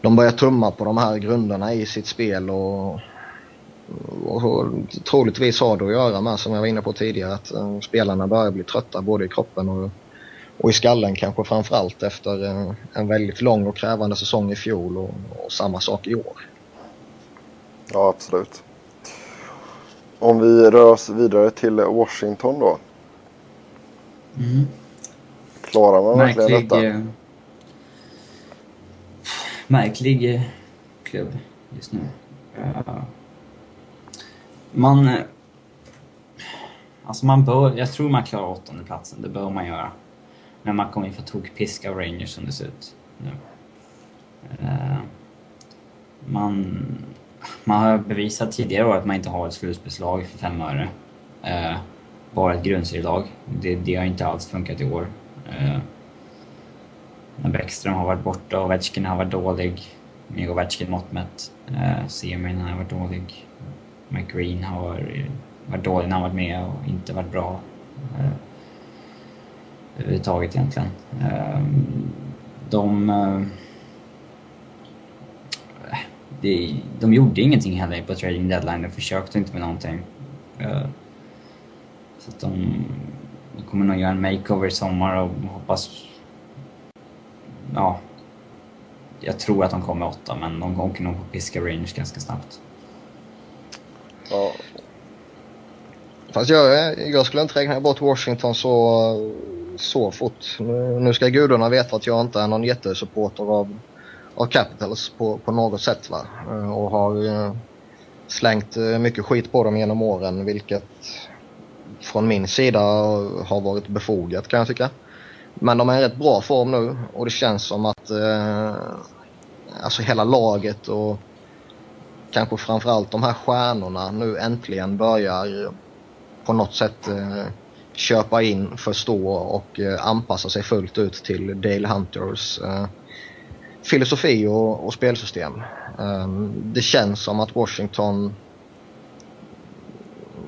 de börjar tumma på de här grunderna i sitt spel och, och, och troligtvis har det att göra med, som jag var inne på tidigare, att uh, spelarna börjar bli trötta både i kroppen och, och i skallen kanske framförallt efter uh, en väldigt lång och krävande säsong i fjol och, och samma sak i år. Ja, absolut. Om vi rör oss vidare till Washington då. Mm. Klarar man verkligen detta? Eh, märklig eh, klubb just nu. Uh, man... Uh, alltså man bör... Jag tror man klarar åttonde platsen. Det bör man göra. Men man kommer ju få tokpiska av Rangers som det ser ut nu. Eh, man, man har bevisat tidigare år att man inte har ett slutspelslag för fem öre. Eh, bara ett grundserielag. Det, det har inte alls funkat i år. Eh, när Bäckström har varit borta och Ovechkin har varit dålig, med Ovechkin mått mätt. Semin har varit dålig. McGreen har varit dålig när han varit med och inte varit bra. Överhuvudtaget egentligen. Ehm, de... Eh, de, de gjorde ingenting heller på trading deadline, de försökte inte med någonting. Eh, så att de, de kommer nog göra en makeover i sommar och hoppas... Ja. Jag tror att de kommer åtta, men de åker nog på piska Rangers ganska snabbt. Ja. Fast jag, jag skulle inte räkna bort Washington så, så fort. Nu, nu ska gudarna veta att jag inte är någon jättesupporter av, av Capitals på, på något sätt. Va? Eh, och har eh, slängt eh, mycket skit på dem genom åren, vilket från min sida har varit befogat kan jag tycka. Men de är i rätt bra form nu och det känns som att eh, alltså hela laget och kanske framförallt de här stjärnorna nu äntligen börjar på något sätt eh, köpa in, förstå och eh, anpassa sig fullt ut till Dale Hunters eh, filosofi och, och spelsystem. Ehm, det känns som att Washington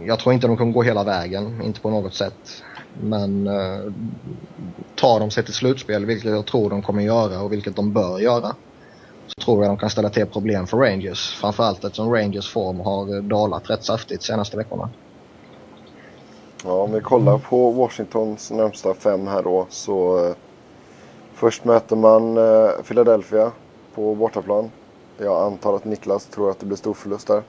jag tror inte de kommer gå hela vägen, inte på något sätt. Men eh, tar de sig till slutspel, vilket jag tror de kommer göra och vilket de bör göra, så tror jag de kan ställa till problem för Rangers. Framförallt eftersom Rangers form har eh, dalat rätt saftigt senaste veckorna. Ja, om vi kollar på Washingtons närmsta fem här då så eh, först möter man eh, Philadelphia på bortaplan. Jag antar att Niklas tror att det blir stor förlust där.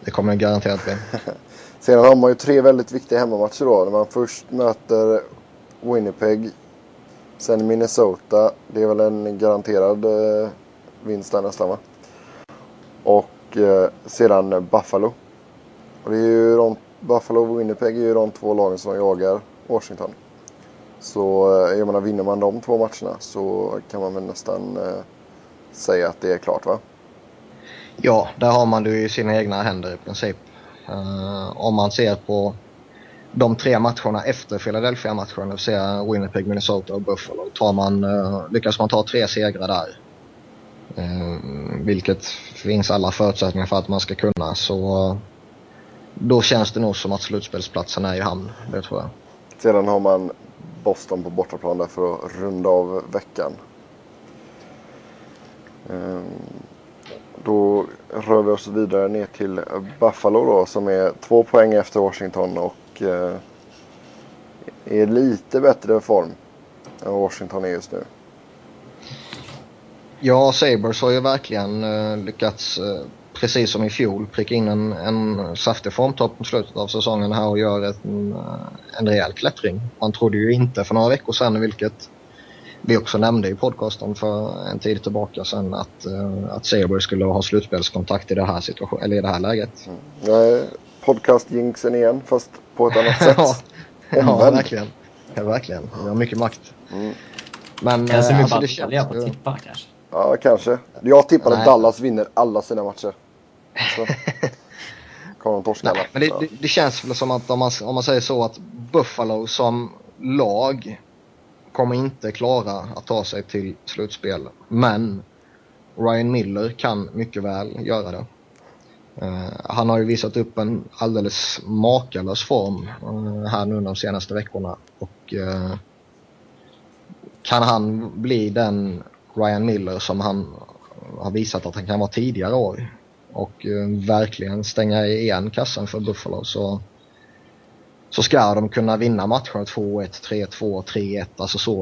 Det kommer det garanterat bli. Sedan har man ju tre väldigt viktiga hemmamatcher då. När man först möter Winnipeg. Sen Minnesota. Det är väl en garanterad eh, vinst där nästan va? Och eh, sedan Buffalo. Och det är ju de, Buffalo och Winnipeg är ju de två lagen som jagar Washington. Så eh, jag menar, vinner man de två matcherna så kan man väl nästan eh, säga att det är klart va? Ja, där har man det i sina egna händer i princip. Uh, om man ser på de tre matcherna efter Philadelphia-matchen, det vill säga Winnipeg, Minnesota och Buffalo. Tar man, uh, lyckas man ta tre segrar där, uh, vilket finns alla förutsättningar för att man ska kunna, så då känns det nog som att slutspelsplatsen är i hamn. Det tror jag. Sedan har man Boston på bortaplan där för att runda av veckan. Um, då rör vi oss vidare ner till Buffalo då som är två poäng efter Washington och eh, är lite bättre form än Washington är just nu. Ja, Sabres har ju verkligen eh, lyckats, eh, precis som i fjol, pricka in en, en saftig formtopp på slutet av säsongen här och gör ett, en, eh, en rejäl klättring. Man trodde ju inte för några veckor sedan, vilket vi också nämnde i podcasten för en tid tillbaka sen att, uh, att Saber skulle ha slutspelskontakt i det här, situation, eller i det här läget. Mm. Podcast-jinxen igen fast på ett annat sätt. ja, ja, verkligen. Ja, verkligen. Vi har mycket makt. Mm. Men kanske äh, alltså, det känns... på tippa kanske? Ja, kanske. Jag tippade att Dallas vinner alla sina matcher. Så. Kommer de torska alla. Men det, det, det, känns väl som att om man, om man säger så att Buffalo som lag kommer inte klara att ta sig till slutspel. Men Ryan Miller kan mycket väl göra det. Uh, han har ju visat upp en alldeles makalös form uh, här nu de senaste veckorna. Och uh, kan han bli den Ryan Miller som han har visat att han kan vara tidigare år och eh, verkligen stänga igen kassan för Buffalo så så ska de kunna vinna matcher 2-1, 3-2, 3-1, alltså så,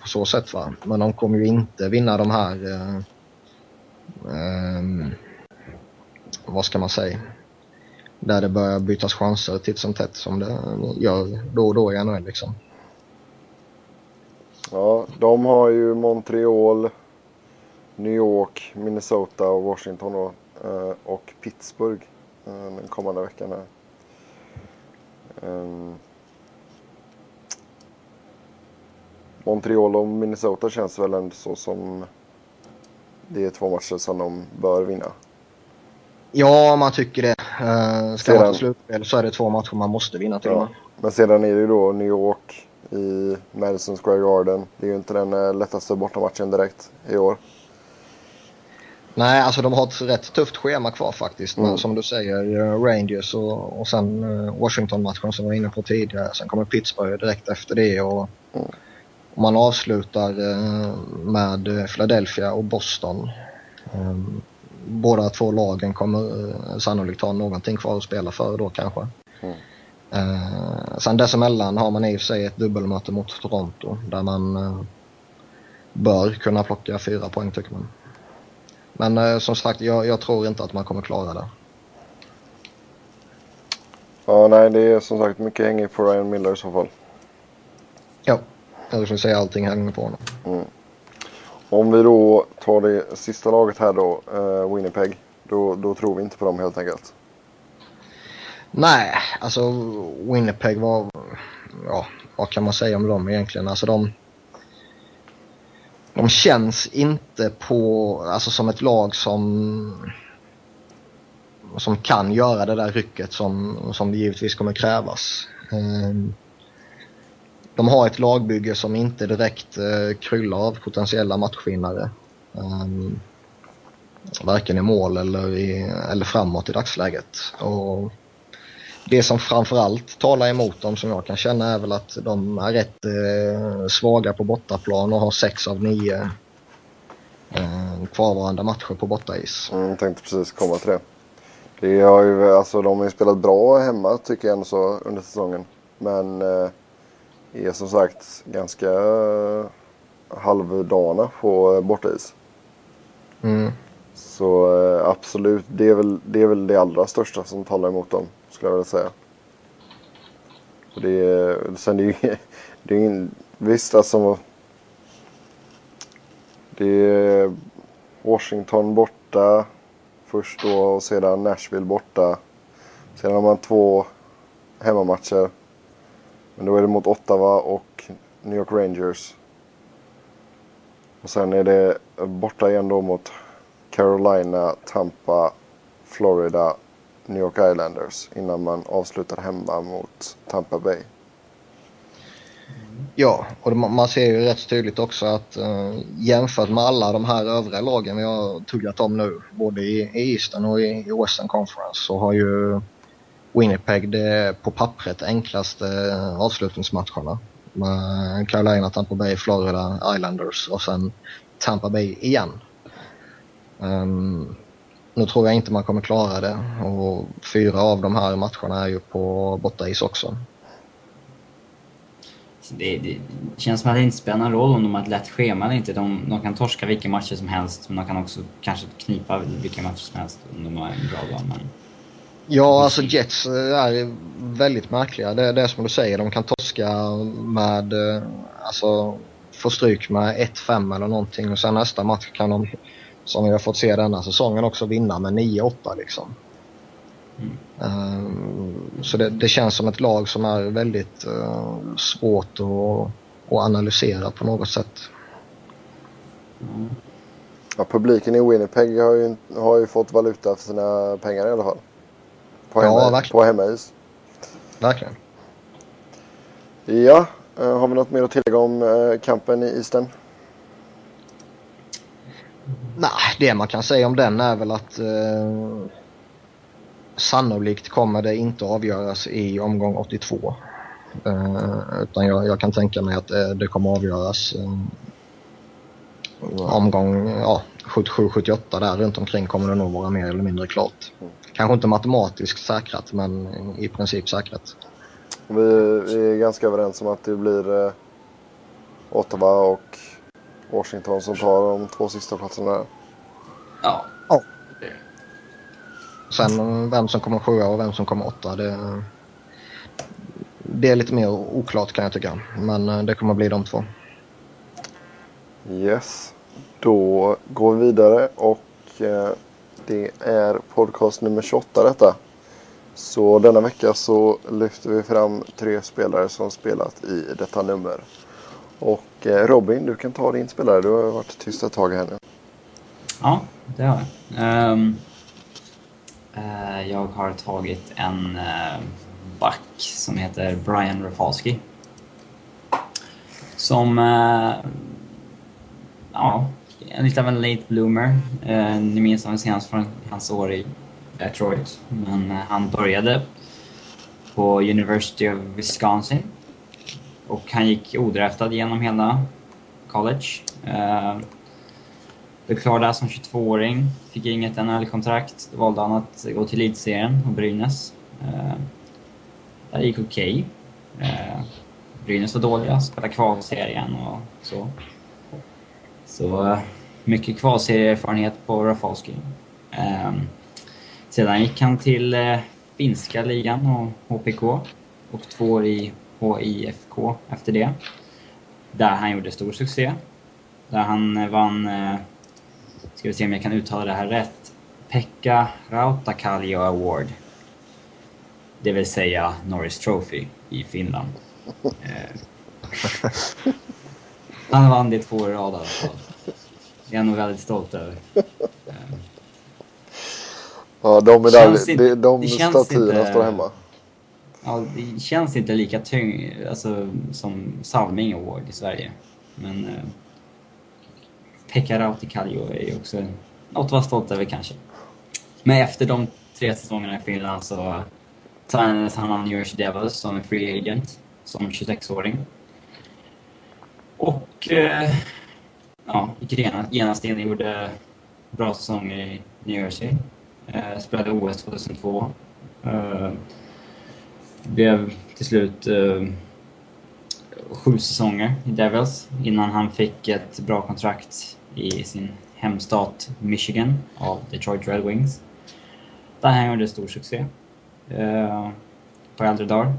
på så sätt. Va? Men de kommer ju inte vinna de här, eh, eh, vad ska man säga, där det börjar bytas chanser titt som tätt som det gör då och då i NHL liksom. Ja, de har ju Montreal, New York, Minnesota och Washington då, och Pittsburgh eh, den kommande veckan. Här. Um, Montreal och Minnesota känns väl ändå så som det är två matcher som de bör vinna. Ja, man tycker det. Uh, ska Sedan- man till slutspel så är det två matcher man måste vinna till Ja. med. Men sedan är det ju då New York i Madison Square Garden. Det är ju inte den eh, lättaste bortamatchen direkt i år. Nej, alltså de har ett rätt tufft schema kvar faktiskt. Mm. Men som du säger, eh, Rangers och, och sen eh, Washington-matchen som vi var inne på tidigare. Sen kommer Pittsburgh direkt efter det. Och, Mm. och man avslutar eh, med Philadelphia och Boston. Um, båda två lagen kommer sannolikt ha någonting kvar att spela för då kanske. Mm. Sen dessemellan har man i och för sig ett dubbelmöte mot Toronto där man bör kunna plocka fyra poäng tycker man. Men eh, som sagt, jag, jag tror inte att man kommer klara det. Ja, nej, det är som sagt mycket hänger på Ryan Miller i så fall. Ja, jag skulle säga allting hänger på honom. Om vi då tar det sista laget här då, eh, Winnipeg. Då, då tror vi inte på dem helt enkelt. Nej, alltså Winnipeg var... Ja, vad kan man säga om dem egentligen? Alltså de... De känns inte på, alltså som ett lag som... Som kan göra det där rycket som, som givetvis kommer krävas. Ehm, de har ett lagbygge som inte direkt eh, kryllar av potentiella matchvinnare. Ehm, varken i mål eller, i, eller framåt i dagsläget. Och det som framförallt talar emot dem som jag kan känna är väl att de är rätt eh, svaga på bortaplan och har sex av nio eh, kvarvarande matcher på bortais. Mm, jag tänkte precis komma till det. det har ju, alltså, de har ju spelat bra hemma tycker jag ändå så under säsongen. Men eh, är som sagt ganska eh, halvdana på eh, bortais. Mm. Så eh, absolut, det är, väl, det är väl det allra största som talar emot dem, skulle jag vilja säga. Och det är, sen det är ju, det är ju ingen, visst alltså. Det är Washington borta först då och sedan Nashville borta. Sedan har man två hemmamatcher. Men då är det mot Ottawa och New York Rangers. Och sen är det borta igen då mot Carolina, Tampa, Florida, New York Islanders innan man avslutar hemma mot Tampa Bay. Ja, och man ser ju rätt tydligt också att eh, jämfört med alla de här övriga lagen vi har tuggat om nu, både i, i Eastern och i, i Western Conference, så har ju Winnipeg det på pappret enklaste eh, avslutningsmatcherna. Med Carolina, Tampa Bay, Florida, Islanders och sen Tampa Bay igen. Um, nu tror jag inte man kommer klara det och fyra av de här matcherna är ju på bortais också. Så Det, det känns som att det inte spelar någon roll om de har ett lätt schema eller inte. De, de kan torska vilka matcher som helst, men de kan också kanske knipa vilka matcher som helst om de har en bra dag. Men Ja, alltså Jets är väldigt märkliga. Det, det är som du säger, de kan torska med, eh, alltså få stryk med 1-5 eller någonting och sen nästa match kan de, som vi har fått se denna säsongen, också vinna med 9-8 liksom. Mm. Ehm, så det, det känns som ett lag som är väldigt eh, svårt att, att analysera på något sätt. Ja, publiken i Winnipeg har ju, har ju fått valuta för sina pengar i alla fall. På, Ja, hemma, verkligen. på hemmais. Verkligen. Ja, eh, har vi något mer att tillägga om eh, kampen i Eastern? Nej, det man kan säga om den är väl att eh, sannolikt kommer det inte avgöras i omgång 82. Eh, utan jag, jag kan tänka mig att eh, det kommer avgöras eh, omgång ja, 77-78 där runt omkring kommer det nog vara mer eller mindre klart. Kanske inte matematiskt säkrat men i princip säkrat. Vi, är ganska överens om att det blir eh, Ottawa och Washington som tar de två sista platserna. där. ja, Sen vem som kommer sjua och vem som kommer åtta det, det är lite mer oklart kan jag tycka. Men eh, det kommer bli de två. Yes. Då går vi vidare och eh, det är podcast nummer 28 detta. Så denna vecka så lyfter vi fram tre spelare som spelat i detta nummer. Och eh, Robin, du kan ta din spelare. Du har varit tyst ett tag här nu. Ja, det har jag. Um, uh, jag har tagit en uh, back som heter Brian Rafalski. Som, uh, ja, en lite av en late bloomer. Uh, ni minns honom senast från hans år i Detroit. Men han började på University of Wisconsin. Och han gick odraftad genom hela college. Eh, blev klar där som 22-åring, fick inget NHL-kontrakt. Då valde han att gå till elitserien och Brynäs. Eh, det gick okej. Okay. Eh, Brynäs var dåliga, spelade kvalserien och så. Så eh, mycket kvalserieerfarenhet på Rafalski. Eh, sedan gick han till eh, finska ligan och HPK och två år i HIFK efter det. Där han gjorde stor succé. Där han vann eh, Ska vi se om jag kan uttala det här rätt. Pekka Rautakallio Award. Det vill säga Norris Trophy i Finland. Eh, han vann det två år i rad i alla fall. Det är jag nog väldigt stolt över. Ja, de, medalj, de, de statyerna står hemma. Ja, det känns inte lika tyngd alltså, som Salming Award i Sverige. Men eh, Pekka Rautikallio är ju också något att vara stolt över kanske. Men efter de tre säsongerna i Finland så signades han av New Jersey Devils som en free agent, som 26-åring. Och eh, ja, gick genast in och gjorde bra säsonger i New Jersey. Eh, spelade OS 2002. Eh, blev till slut eh, sju säsonger i Devils innan han fick ett bra kontrakt i sin hemstat Michigan av Detroit Red Wings. Där han gjorde stor succé eh, på äldre dagar.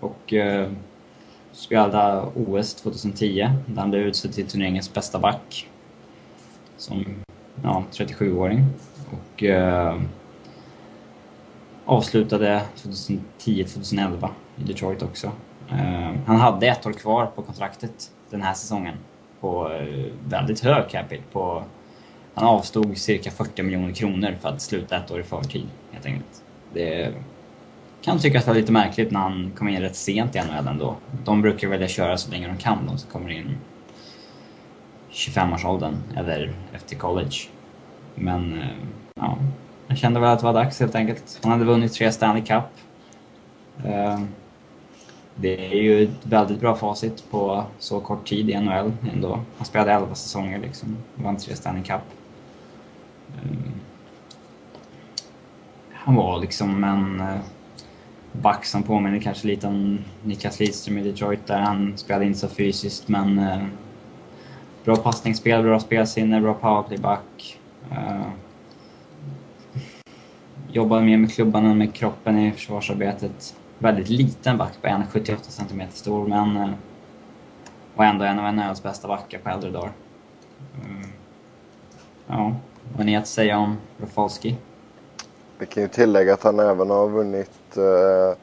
Och eh, spelade OS 2010 där han blev utsedd till turneringens bästa back. Som ja, 37-åring. Och eh, avslutade 2010-2011 i Detroit också. Ehm, han hade ett år kvar på kontraktet den här säsongen på eh, väldigt hög capita. På, han avstod cirka 40 miljoner kronor för att sluta ett år i förtid, helt enkelt. Det kan tyckas vara lite märkligt när han kom in rätt sent i NHL ändå. De brukar välja köra så länge de kan, de som kommer in 25-årsåldern eller efter college. Men, eh, ja, han kände väl att det var dags helt enkelt. Han hade vunnit tre Stanley Cup. Ehm, det är ju ett väldigt bra facit på så kort tid i NHL ändå. Han spelade 11 säsonger liksom, vann tre Stanley Cup. Ehm, han var liksom en eh, back som påminner kanske lite om Niklas Lidström i Detroit där han spelade inte så fysiskt men eh, bra passningsspel, bra spelsinne, bra powerplayback. Ehm, Jobbade mer med klubban än med kroppen i försvarsarbetet väldigt liten back på 1,78 cm stor men eh, var ändå en av NHLs bästa backar på äldre dagar. Mm. Ja, vad har ni att säga om Rafalski? Vi kan ju tillägga att han även har vunnit uh,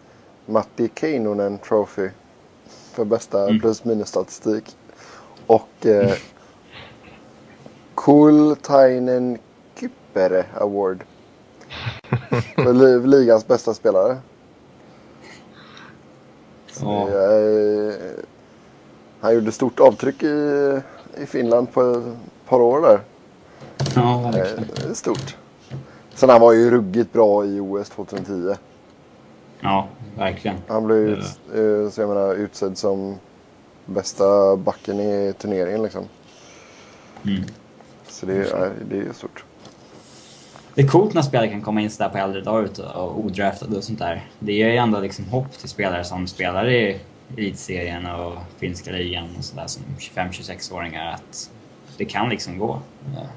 Matti Keinonen Trophy för bästa mm. plus minus statistik. Och uh. Kultainen Kyppere Award. Ligans bästa spelare. Ja. Jag, han gjorde stort avtryck i, i Finland på ett par år där. Ja, verkligen. Eh, stort. Sen han var ju ruggigt bra i OS 2010. Ja, verkligen. Han blev ut, uh, så jag menar, utsedd som bästa backen i turneringen liksom. Mm. Så det, är, det är stort. Det är coolt när spelare kan komma in sådär på äldre dagar och odraftade och sånt där. Det ger ju ändå liksom hopp till spelare som spelar i elitserien och finska ligan och sådär som 25-26-åringar att det kan liksom gå. Ja,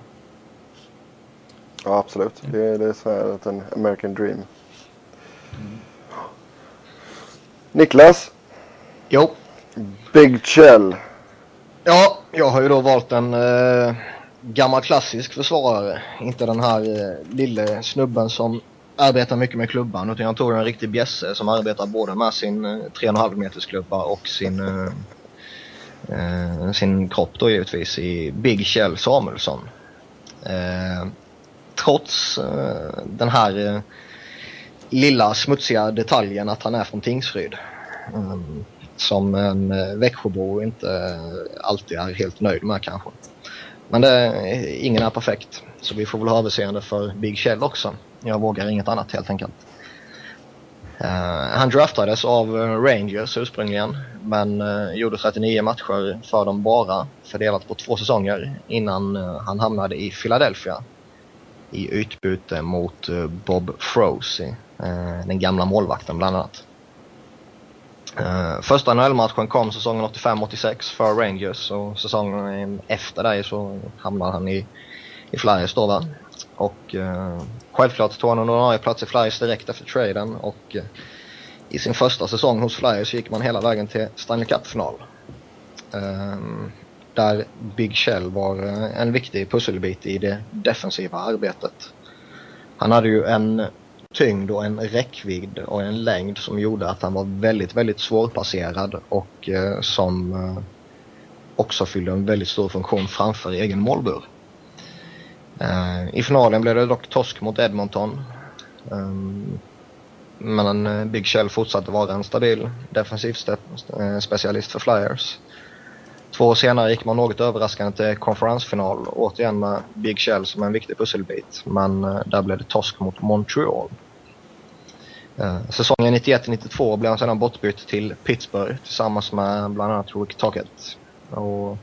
ja absolut. Det är, det är så här en American dream. Mm. Niklas? Jo? Big Chell. Ja, jag har ju då valt en eh gammal klassisk försvarare. Inte den här eh, lille snubben som arbetar mycket med klubban utan jag tog en riktig bjässe som arbetar både med sin eh, 3,5 meters klubba och sin eh, eh, sin kropp då givetvis i Big Kjell Samuelsson. Eh, trots eh, den här eh, lilla smutsiga detaljen att han är från Tingsryd. Eh, som en eh, Växjöbo inte alltid är helt nöjd med kanske. Men det, ingen är perfekt. Så vi får väl ha överseende för Big Shell också. Jag vågar inget annat helt enkelt. Uh, han draftades av eh, Rangers ursprungligen men uh, gjorde 39 matcher för dem bara fördelat på två säsonger innan uh, han hamnade i Philadelphia i utbyte mot Bob Froese, den gamla målvakten bland annat. Uh, första NHL-matchen kom säsongen 85-86 för Rangers och säsongen efter det så hamnade han i, i Flyers då va. Och uh, självklart tog han en ordinarie plats i Flyers direkt efter traden och uh, i sin första säsong hos Flyers gick man hela vägen till Stanley Cup-final. Ehm, där Big Shell var en viktig pusselbit i det defensiva arbetet. Han hade ju en tyngd och en räckvidd och en längd som gjorde att han var väldigt, väldigt svårpasserad och eh, som eh, också fyllde en väldigt stor funktion framför egen målbur. Eh, I finalen blev det dock torsk mot Edmonton. Eh, men eh, Big Shell fortsatte vara en stabil defensiv eh, specialist för Flyers. Två år senare gick man något överraskande till konferensfinal, återigen med Big Shell som en viktig pusselbit. Men eh, där blev det torsk mot Montreal. Uh, säsongen 91-92 blev han sedan bortbytt till Pittsburgh tillsammans med bland annat Rick Tocchet. Och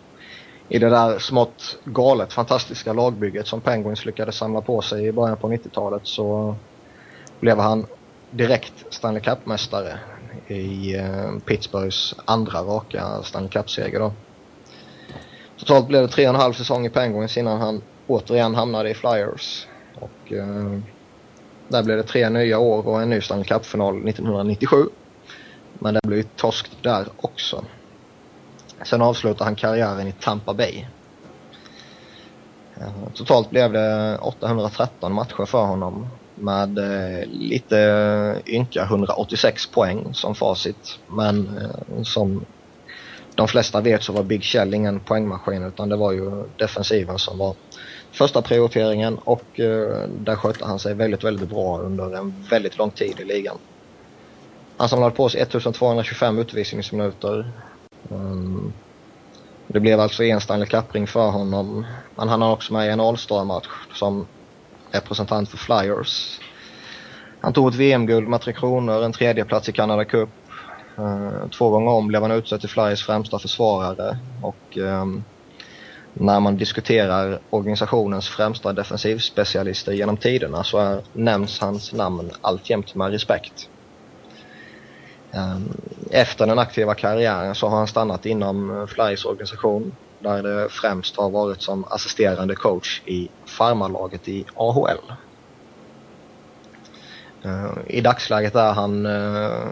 I det där smått galet fantastiska lagbygget som Penguins lyckades samla på sig i början på 90-talet så blev han direkt Stanley Cup-mästare i uh, Pittsburghs andra raka Stanley Cup-seger. Totalt blev det tre och en halv säsong i Penguins innan han återigen hamnade i Flyers. Och, uh, där blev det tre nya år och en ny Stanley Cup-final 1997. Men det blev torskt där också. Sen avslutade han karriären i Tampa Bay. Eh, totalt blev det 813 matcher för honom med eh, lite ynka 186 poäng som facit. Men eh, som de flesta vet så var Big Shell ingen poängmaskin utan det var ju defensiven som var första prioriteringen och eh, där skötte han sig väldigt, väldigt bra under en väldigt lång tid i ligan. Han samlade på sig 1225 utvisningsminuter. Um, det blev alltså en Stanley Cup-ring för honom. Han hann också med i en All-Star-match som representant för Flyers. Han tog ett VM-guld med Tre Kronor, en tredjeplats i Canada Cup. Eh, två gånger om blev han utsedd till Flyers främsta försvarare och ehm, när man diskuterar organisationens främsta defensivspecialister genom tiderna så är, nämns hans namn alltjämt med respekt. Ehm, efter den aktiva karriären så har han stannat inom Flyers organisation där det främst har varit som assisterande coach i farmarlaget i AHL. Ehm, I dagsläget är han eh,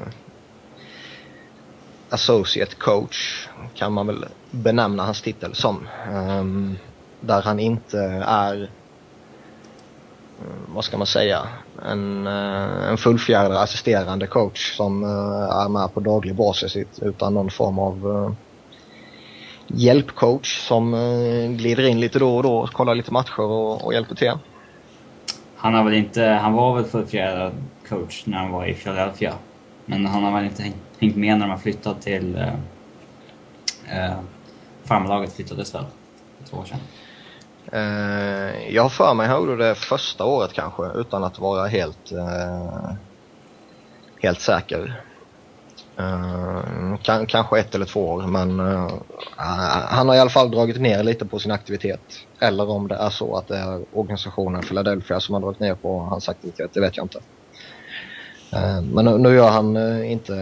associate coach kan man väl benämna hans titel som. Um, där han inte är, um, vad ska man säga, en, uh, en fullfjädrad assisterande coach som uh, är med på daglig basis utan någon form av uh, hjälpcoach som glider in lite då och då, kollar lite matcher och, och hjälper till. Han, har väl inte, han var väl fullfjädrad coach när han var i Philadelphia. Men han har väl inte hängt, med när de har flyttat till eh, eh farmlaget flyttades väl för två år sedan? Eh, jag har för mig han gjorde det första året kanske utan att vara helt, eh, helt säker. Uh, kan, kanske ett eller två år men eh, han har i alla fall dragit ner lite på sin aktivitet. Eller om det är så att det är organisationen Philadelphia som har dragit ner på hans aktivitet, det vet jag inte men nu, nu gör han inte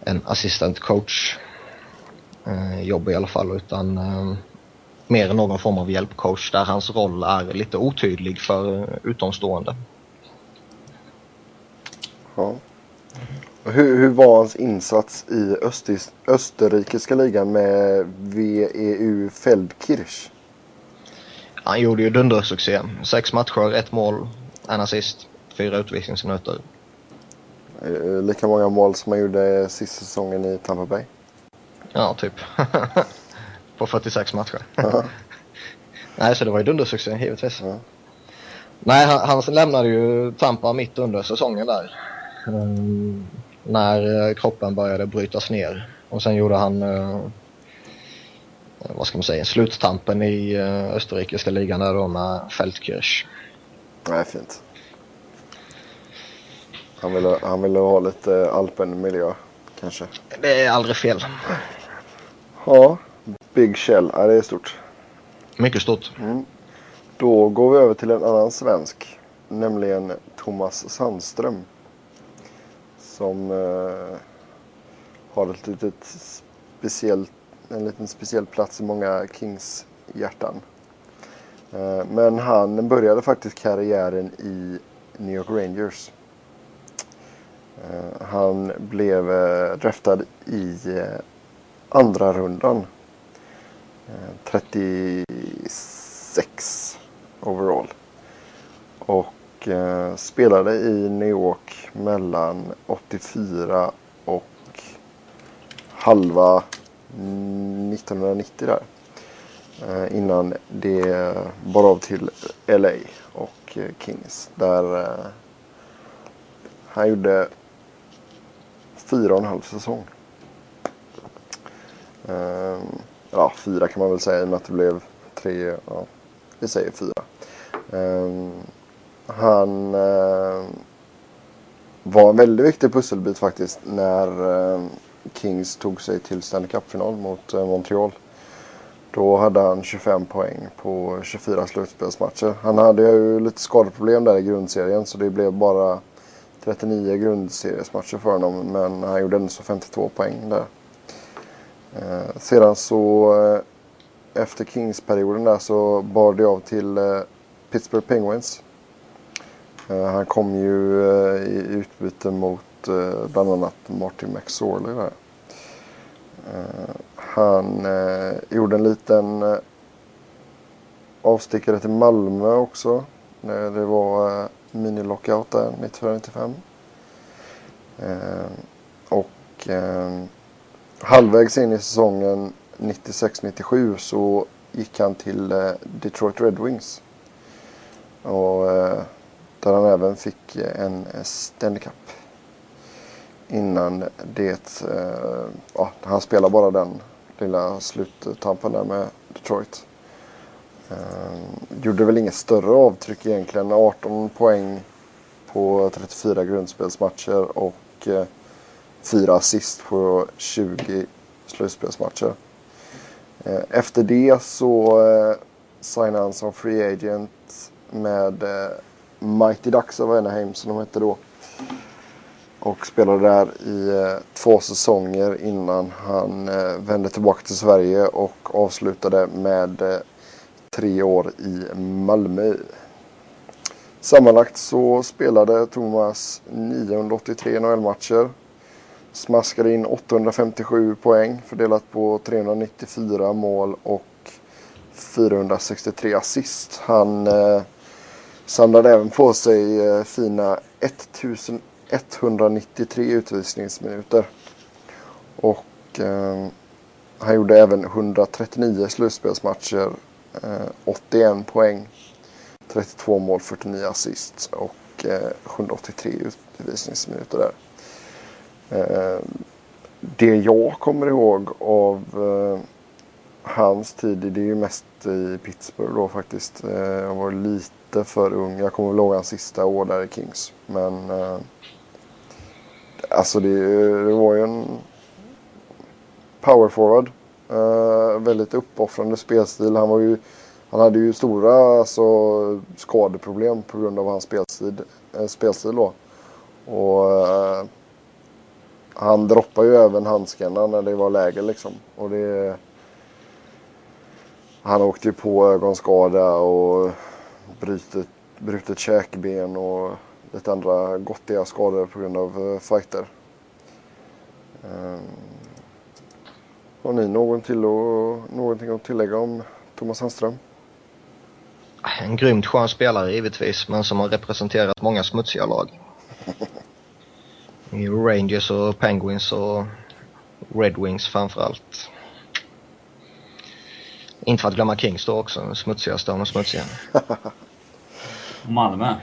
en assistant coach eh, jobb i alla fall utan eh, mer någon form av hjälpcoach där hans roll är lite otydlig för utomstående. Ja. Hur, hur var hans insats i Östis, österrikiska ligan med VEU Feldkirch? Han gjorde ju dundersuccé. Sex matcher, ett mål, en assist, fyra utvisningsminuter. Eh, lika många mål som han gjorde sista säsongen i Tampa Bay? Ja, typ. på 46 matcher. Nej, så det var ju dundersuccé givetvis. Ja. Nej, han, han lämnade ju Tampa mitt under säsongen där. Um, när eh, kroppen började brytas ner. Och sen gjorde han, uh, vad ska man säga, sluttampen i uh, österrikiska ligan där då med Feldkirch. Nej, fint. Han ville, han ville ha lite alpenmiljö kanske. Det är aldrig fel. Ja, Big Shell. Ja, det är stort. Mycket stort. Mm. Då går vi över till en annan svensk. Nämligen Thomas Sandström. Som eh, har ett litet speciellt, en liten speciell plats i många Kings hjärtan. Eh, men han började faktiskt karriären i New York Rangers. Eh, han blev eh, draftad i eh, andra rundan. 36 overall. Och spelade i New York mellan 84 och halva 1990 där. Innan det bar av till LA och Kings. Där han gjorde fyra och en halv säsong. Ehm, ja, fyra kan man väl säga i och med att det blev tre. Ja, vi säger fyra. Ehm, han eh, var en väldigt viktig pusselbit faktiskt när eh, Kings tog sig till Stanley Cup-final mot eh, Montreal. Då hade han 25 poäng på 24 slutspelsmatcher. Han hade ju lite skadeproblem där i grundserien så det blev bara 39 grundseriesmatcher för honom. Men han gjorde ändå så 52 poäng där. Eh, sedan så eh, efter Kings-perioden där så bar det av till eh, Pittsburgh Penguins. Eh, han kom ju eh, i utbyte mot eh, bland annat Martin McSorley där. Eh, han eh, gjorde en liten eh, avstickare till Malmö också. När det var eh, mini-lockout där 94-95. Eh, och eh, halvvägs in i säsongen 96-97 så gick han till eh, Detroit Red Wings. Och eh, där han även fick eh, en eh, Stanley Cup. Innan det, eh, ja, han spelade bara den lilla sluttampen där med Detroit. Eh, gjorde väl inget större avtryck egentligen. 18 poäng på 34 grundspelsmatcher och eh, 4 assist på 20 slutspelsmatcher. Eh, efter det så eh, signade han som free agent med eh, Mighty Ducks av Anaheim som de hette då. Och spelade där i eh, två säsonger innan han eh, vände tillbaka till Sverige och avslutade med eh, tre år i Malmö. Sammanlagt så spelade Thomas 983 NHL-matcher. Smaskade in 857 poäng fördelat på 394 mål och 463 assist. Han eh, samlade även på sig eh, fina 1193 utvisningsminuter. Och eh, han gjorde även 139 slutspelsmatcher, Eh, 81 poäng, 32 mål, 49 assist och eh, 183 utvisningsminuter där. Eh, det jag kommer ihåg av eh, hans tid, det är ju mest i Pittsburgh då faktiskt. Eh, jag var lite för ung. Jag kommer ihåg hans sista år där i Kings. Men eh, alltså det, det var ju en power Eh, väldigt uppoffrande spelstil. Han, var ju, han hade ju stora alltså, skadeproblem på grund av hans spelstil, eh, spelstil då. Och eh, han droppade ju även handskarna när det var läge liksom. Och det, han åkte ju på ögonskada och brutet, brutet käkben och lite andra gottiga skador på grund av eh, fighter. Um, har ni någon till och, någonting att tillägga om Thomas Sandström? En grymt skön spelare givetvis, men som har representerat många smutsiga lag. I Rangers och Penguins och Red Wings framförallt. Inte för att glömma Kings då också, smutsigaste av de smutsiga. Malmö.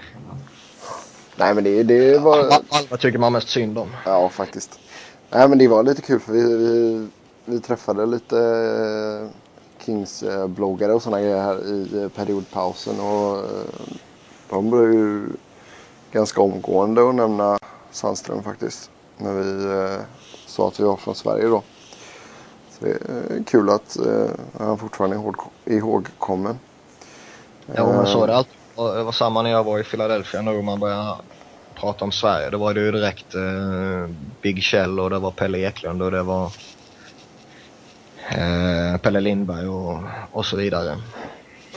Nej men det, det var... Alla tycker man mest synd om. Ja faktiskt. Nej men det var lite kul för vi, vi, vi träffade lite eh, Kings-bloggare och sådana grejer här i eh, periodpausen. Och eh, de började ju ganska omgående att nämna Sandström faktiskt. När vi sa att vi var från Sverige då. Så det är kul att han fortfarande är ihågkommen. Ja men så är det alltid. Det var samma när jag var i Philadelphia nu och man började prata om Sverige. Då var det ju direkt Big Kjell och det var Pelle Eklund och det var eh, Pelle Lindberg och, och så vidare.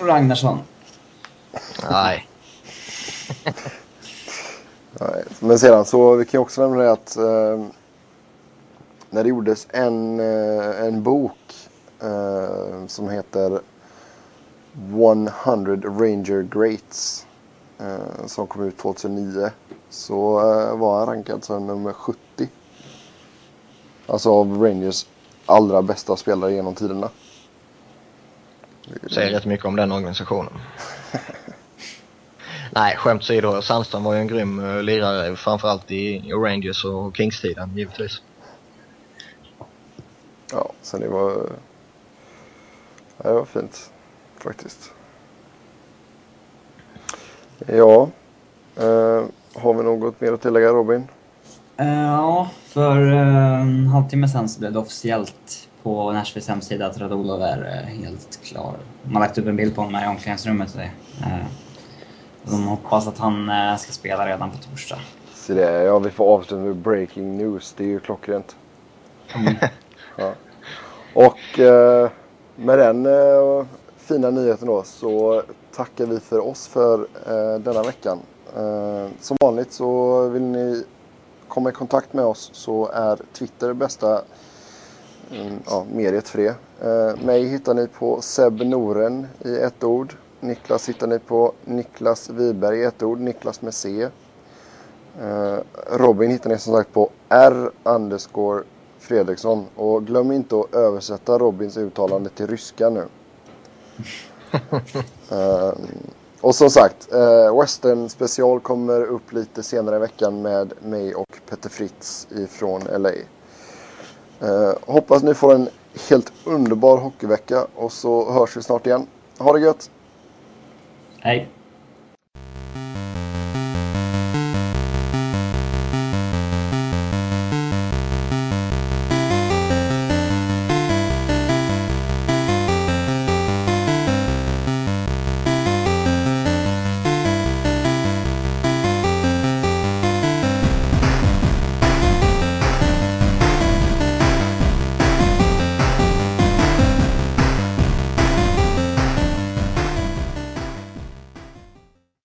Ragnarsson. Nej. Nej. Men sedan så, vi kan också nämna det att eh, när det gjordes en, eh, en bok eh, som heter 100 Ranger Greats eh, som kom ut 2009 så eh, var han rankad som nummer 70. Alltså av Rangers allra bästa spelare genom tiderna. Säger rätt mycket om den organisationen. Nej, skämt åsido. Sandström var ju en grym uh, lirare framförallt i, Rangers och Kings-tiden givetvis. Ja, sen det var... Ja, det var fint faktiskt. Ja. Uh, har vi något mer att tillägga Robin? Uh, ja, för uh, en halvtimme sen så blev det officiellt på Nashvilles hemsida att Radulov är uh, helt klar. De har lagt upp en bild på honom i omklädningsrummet. De hoppas att han ska spela redan på torsdag. Så det, ja, vi får avsluta med breaking news. Det är ju klockrent. Mm. ja. Och med den fina nyheten då så tackar vi för oss för denna veckan. Eh, som vanligt så vill ni komma i kontakt med oss så är Twitter bästa mm, ja, mediet för det. Eh, mig hittar ni på Seb Noren i ett ord. Niklas hittar ni på Niklas Wiberg i ett ord, Niklas med C. Eh, Robin hittar ni som sagt på R underscore Fredriksson. Och glöm inte att översätta Robins uttalande till ryska nu. Och som sagt, eh, Western special kommer upp lite senare i veckan med mig och Petter Fritz ifrån LA. Eh, hoppas ni får en helt underbar hockeyvecka och så hörs vi snart igen. Ha det gött! Hej!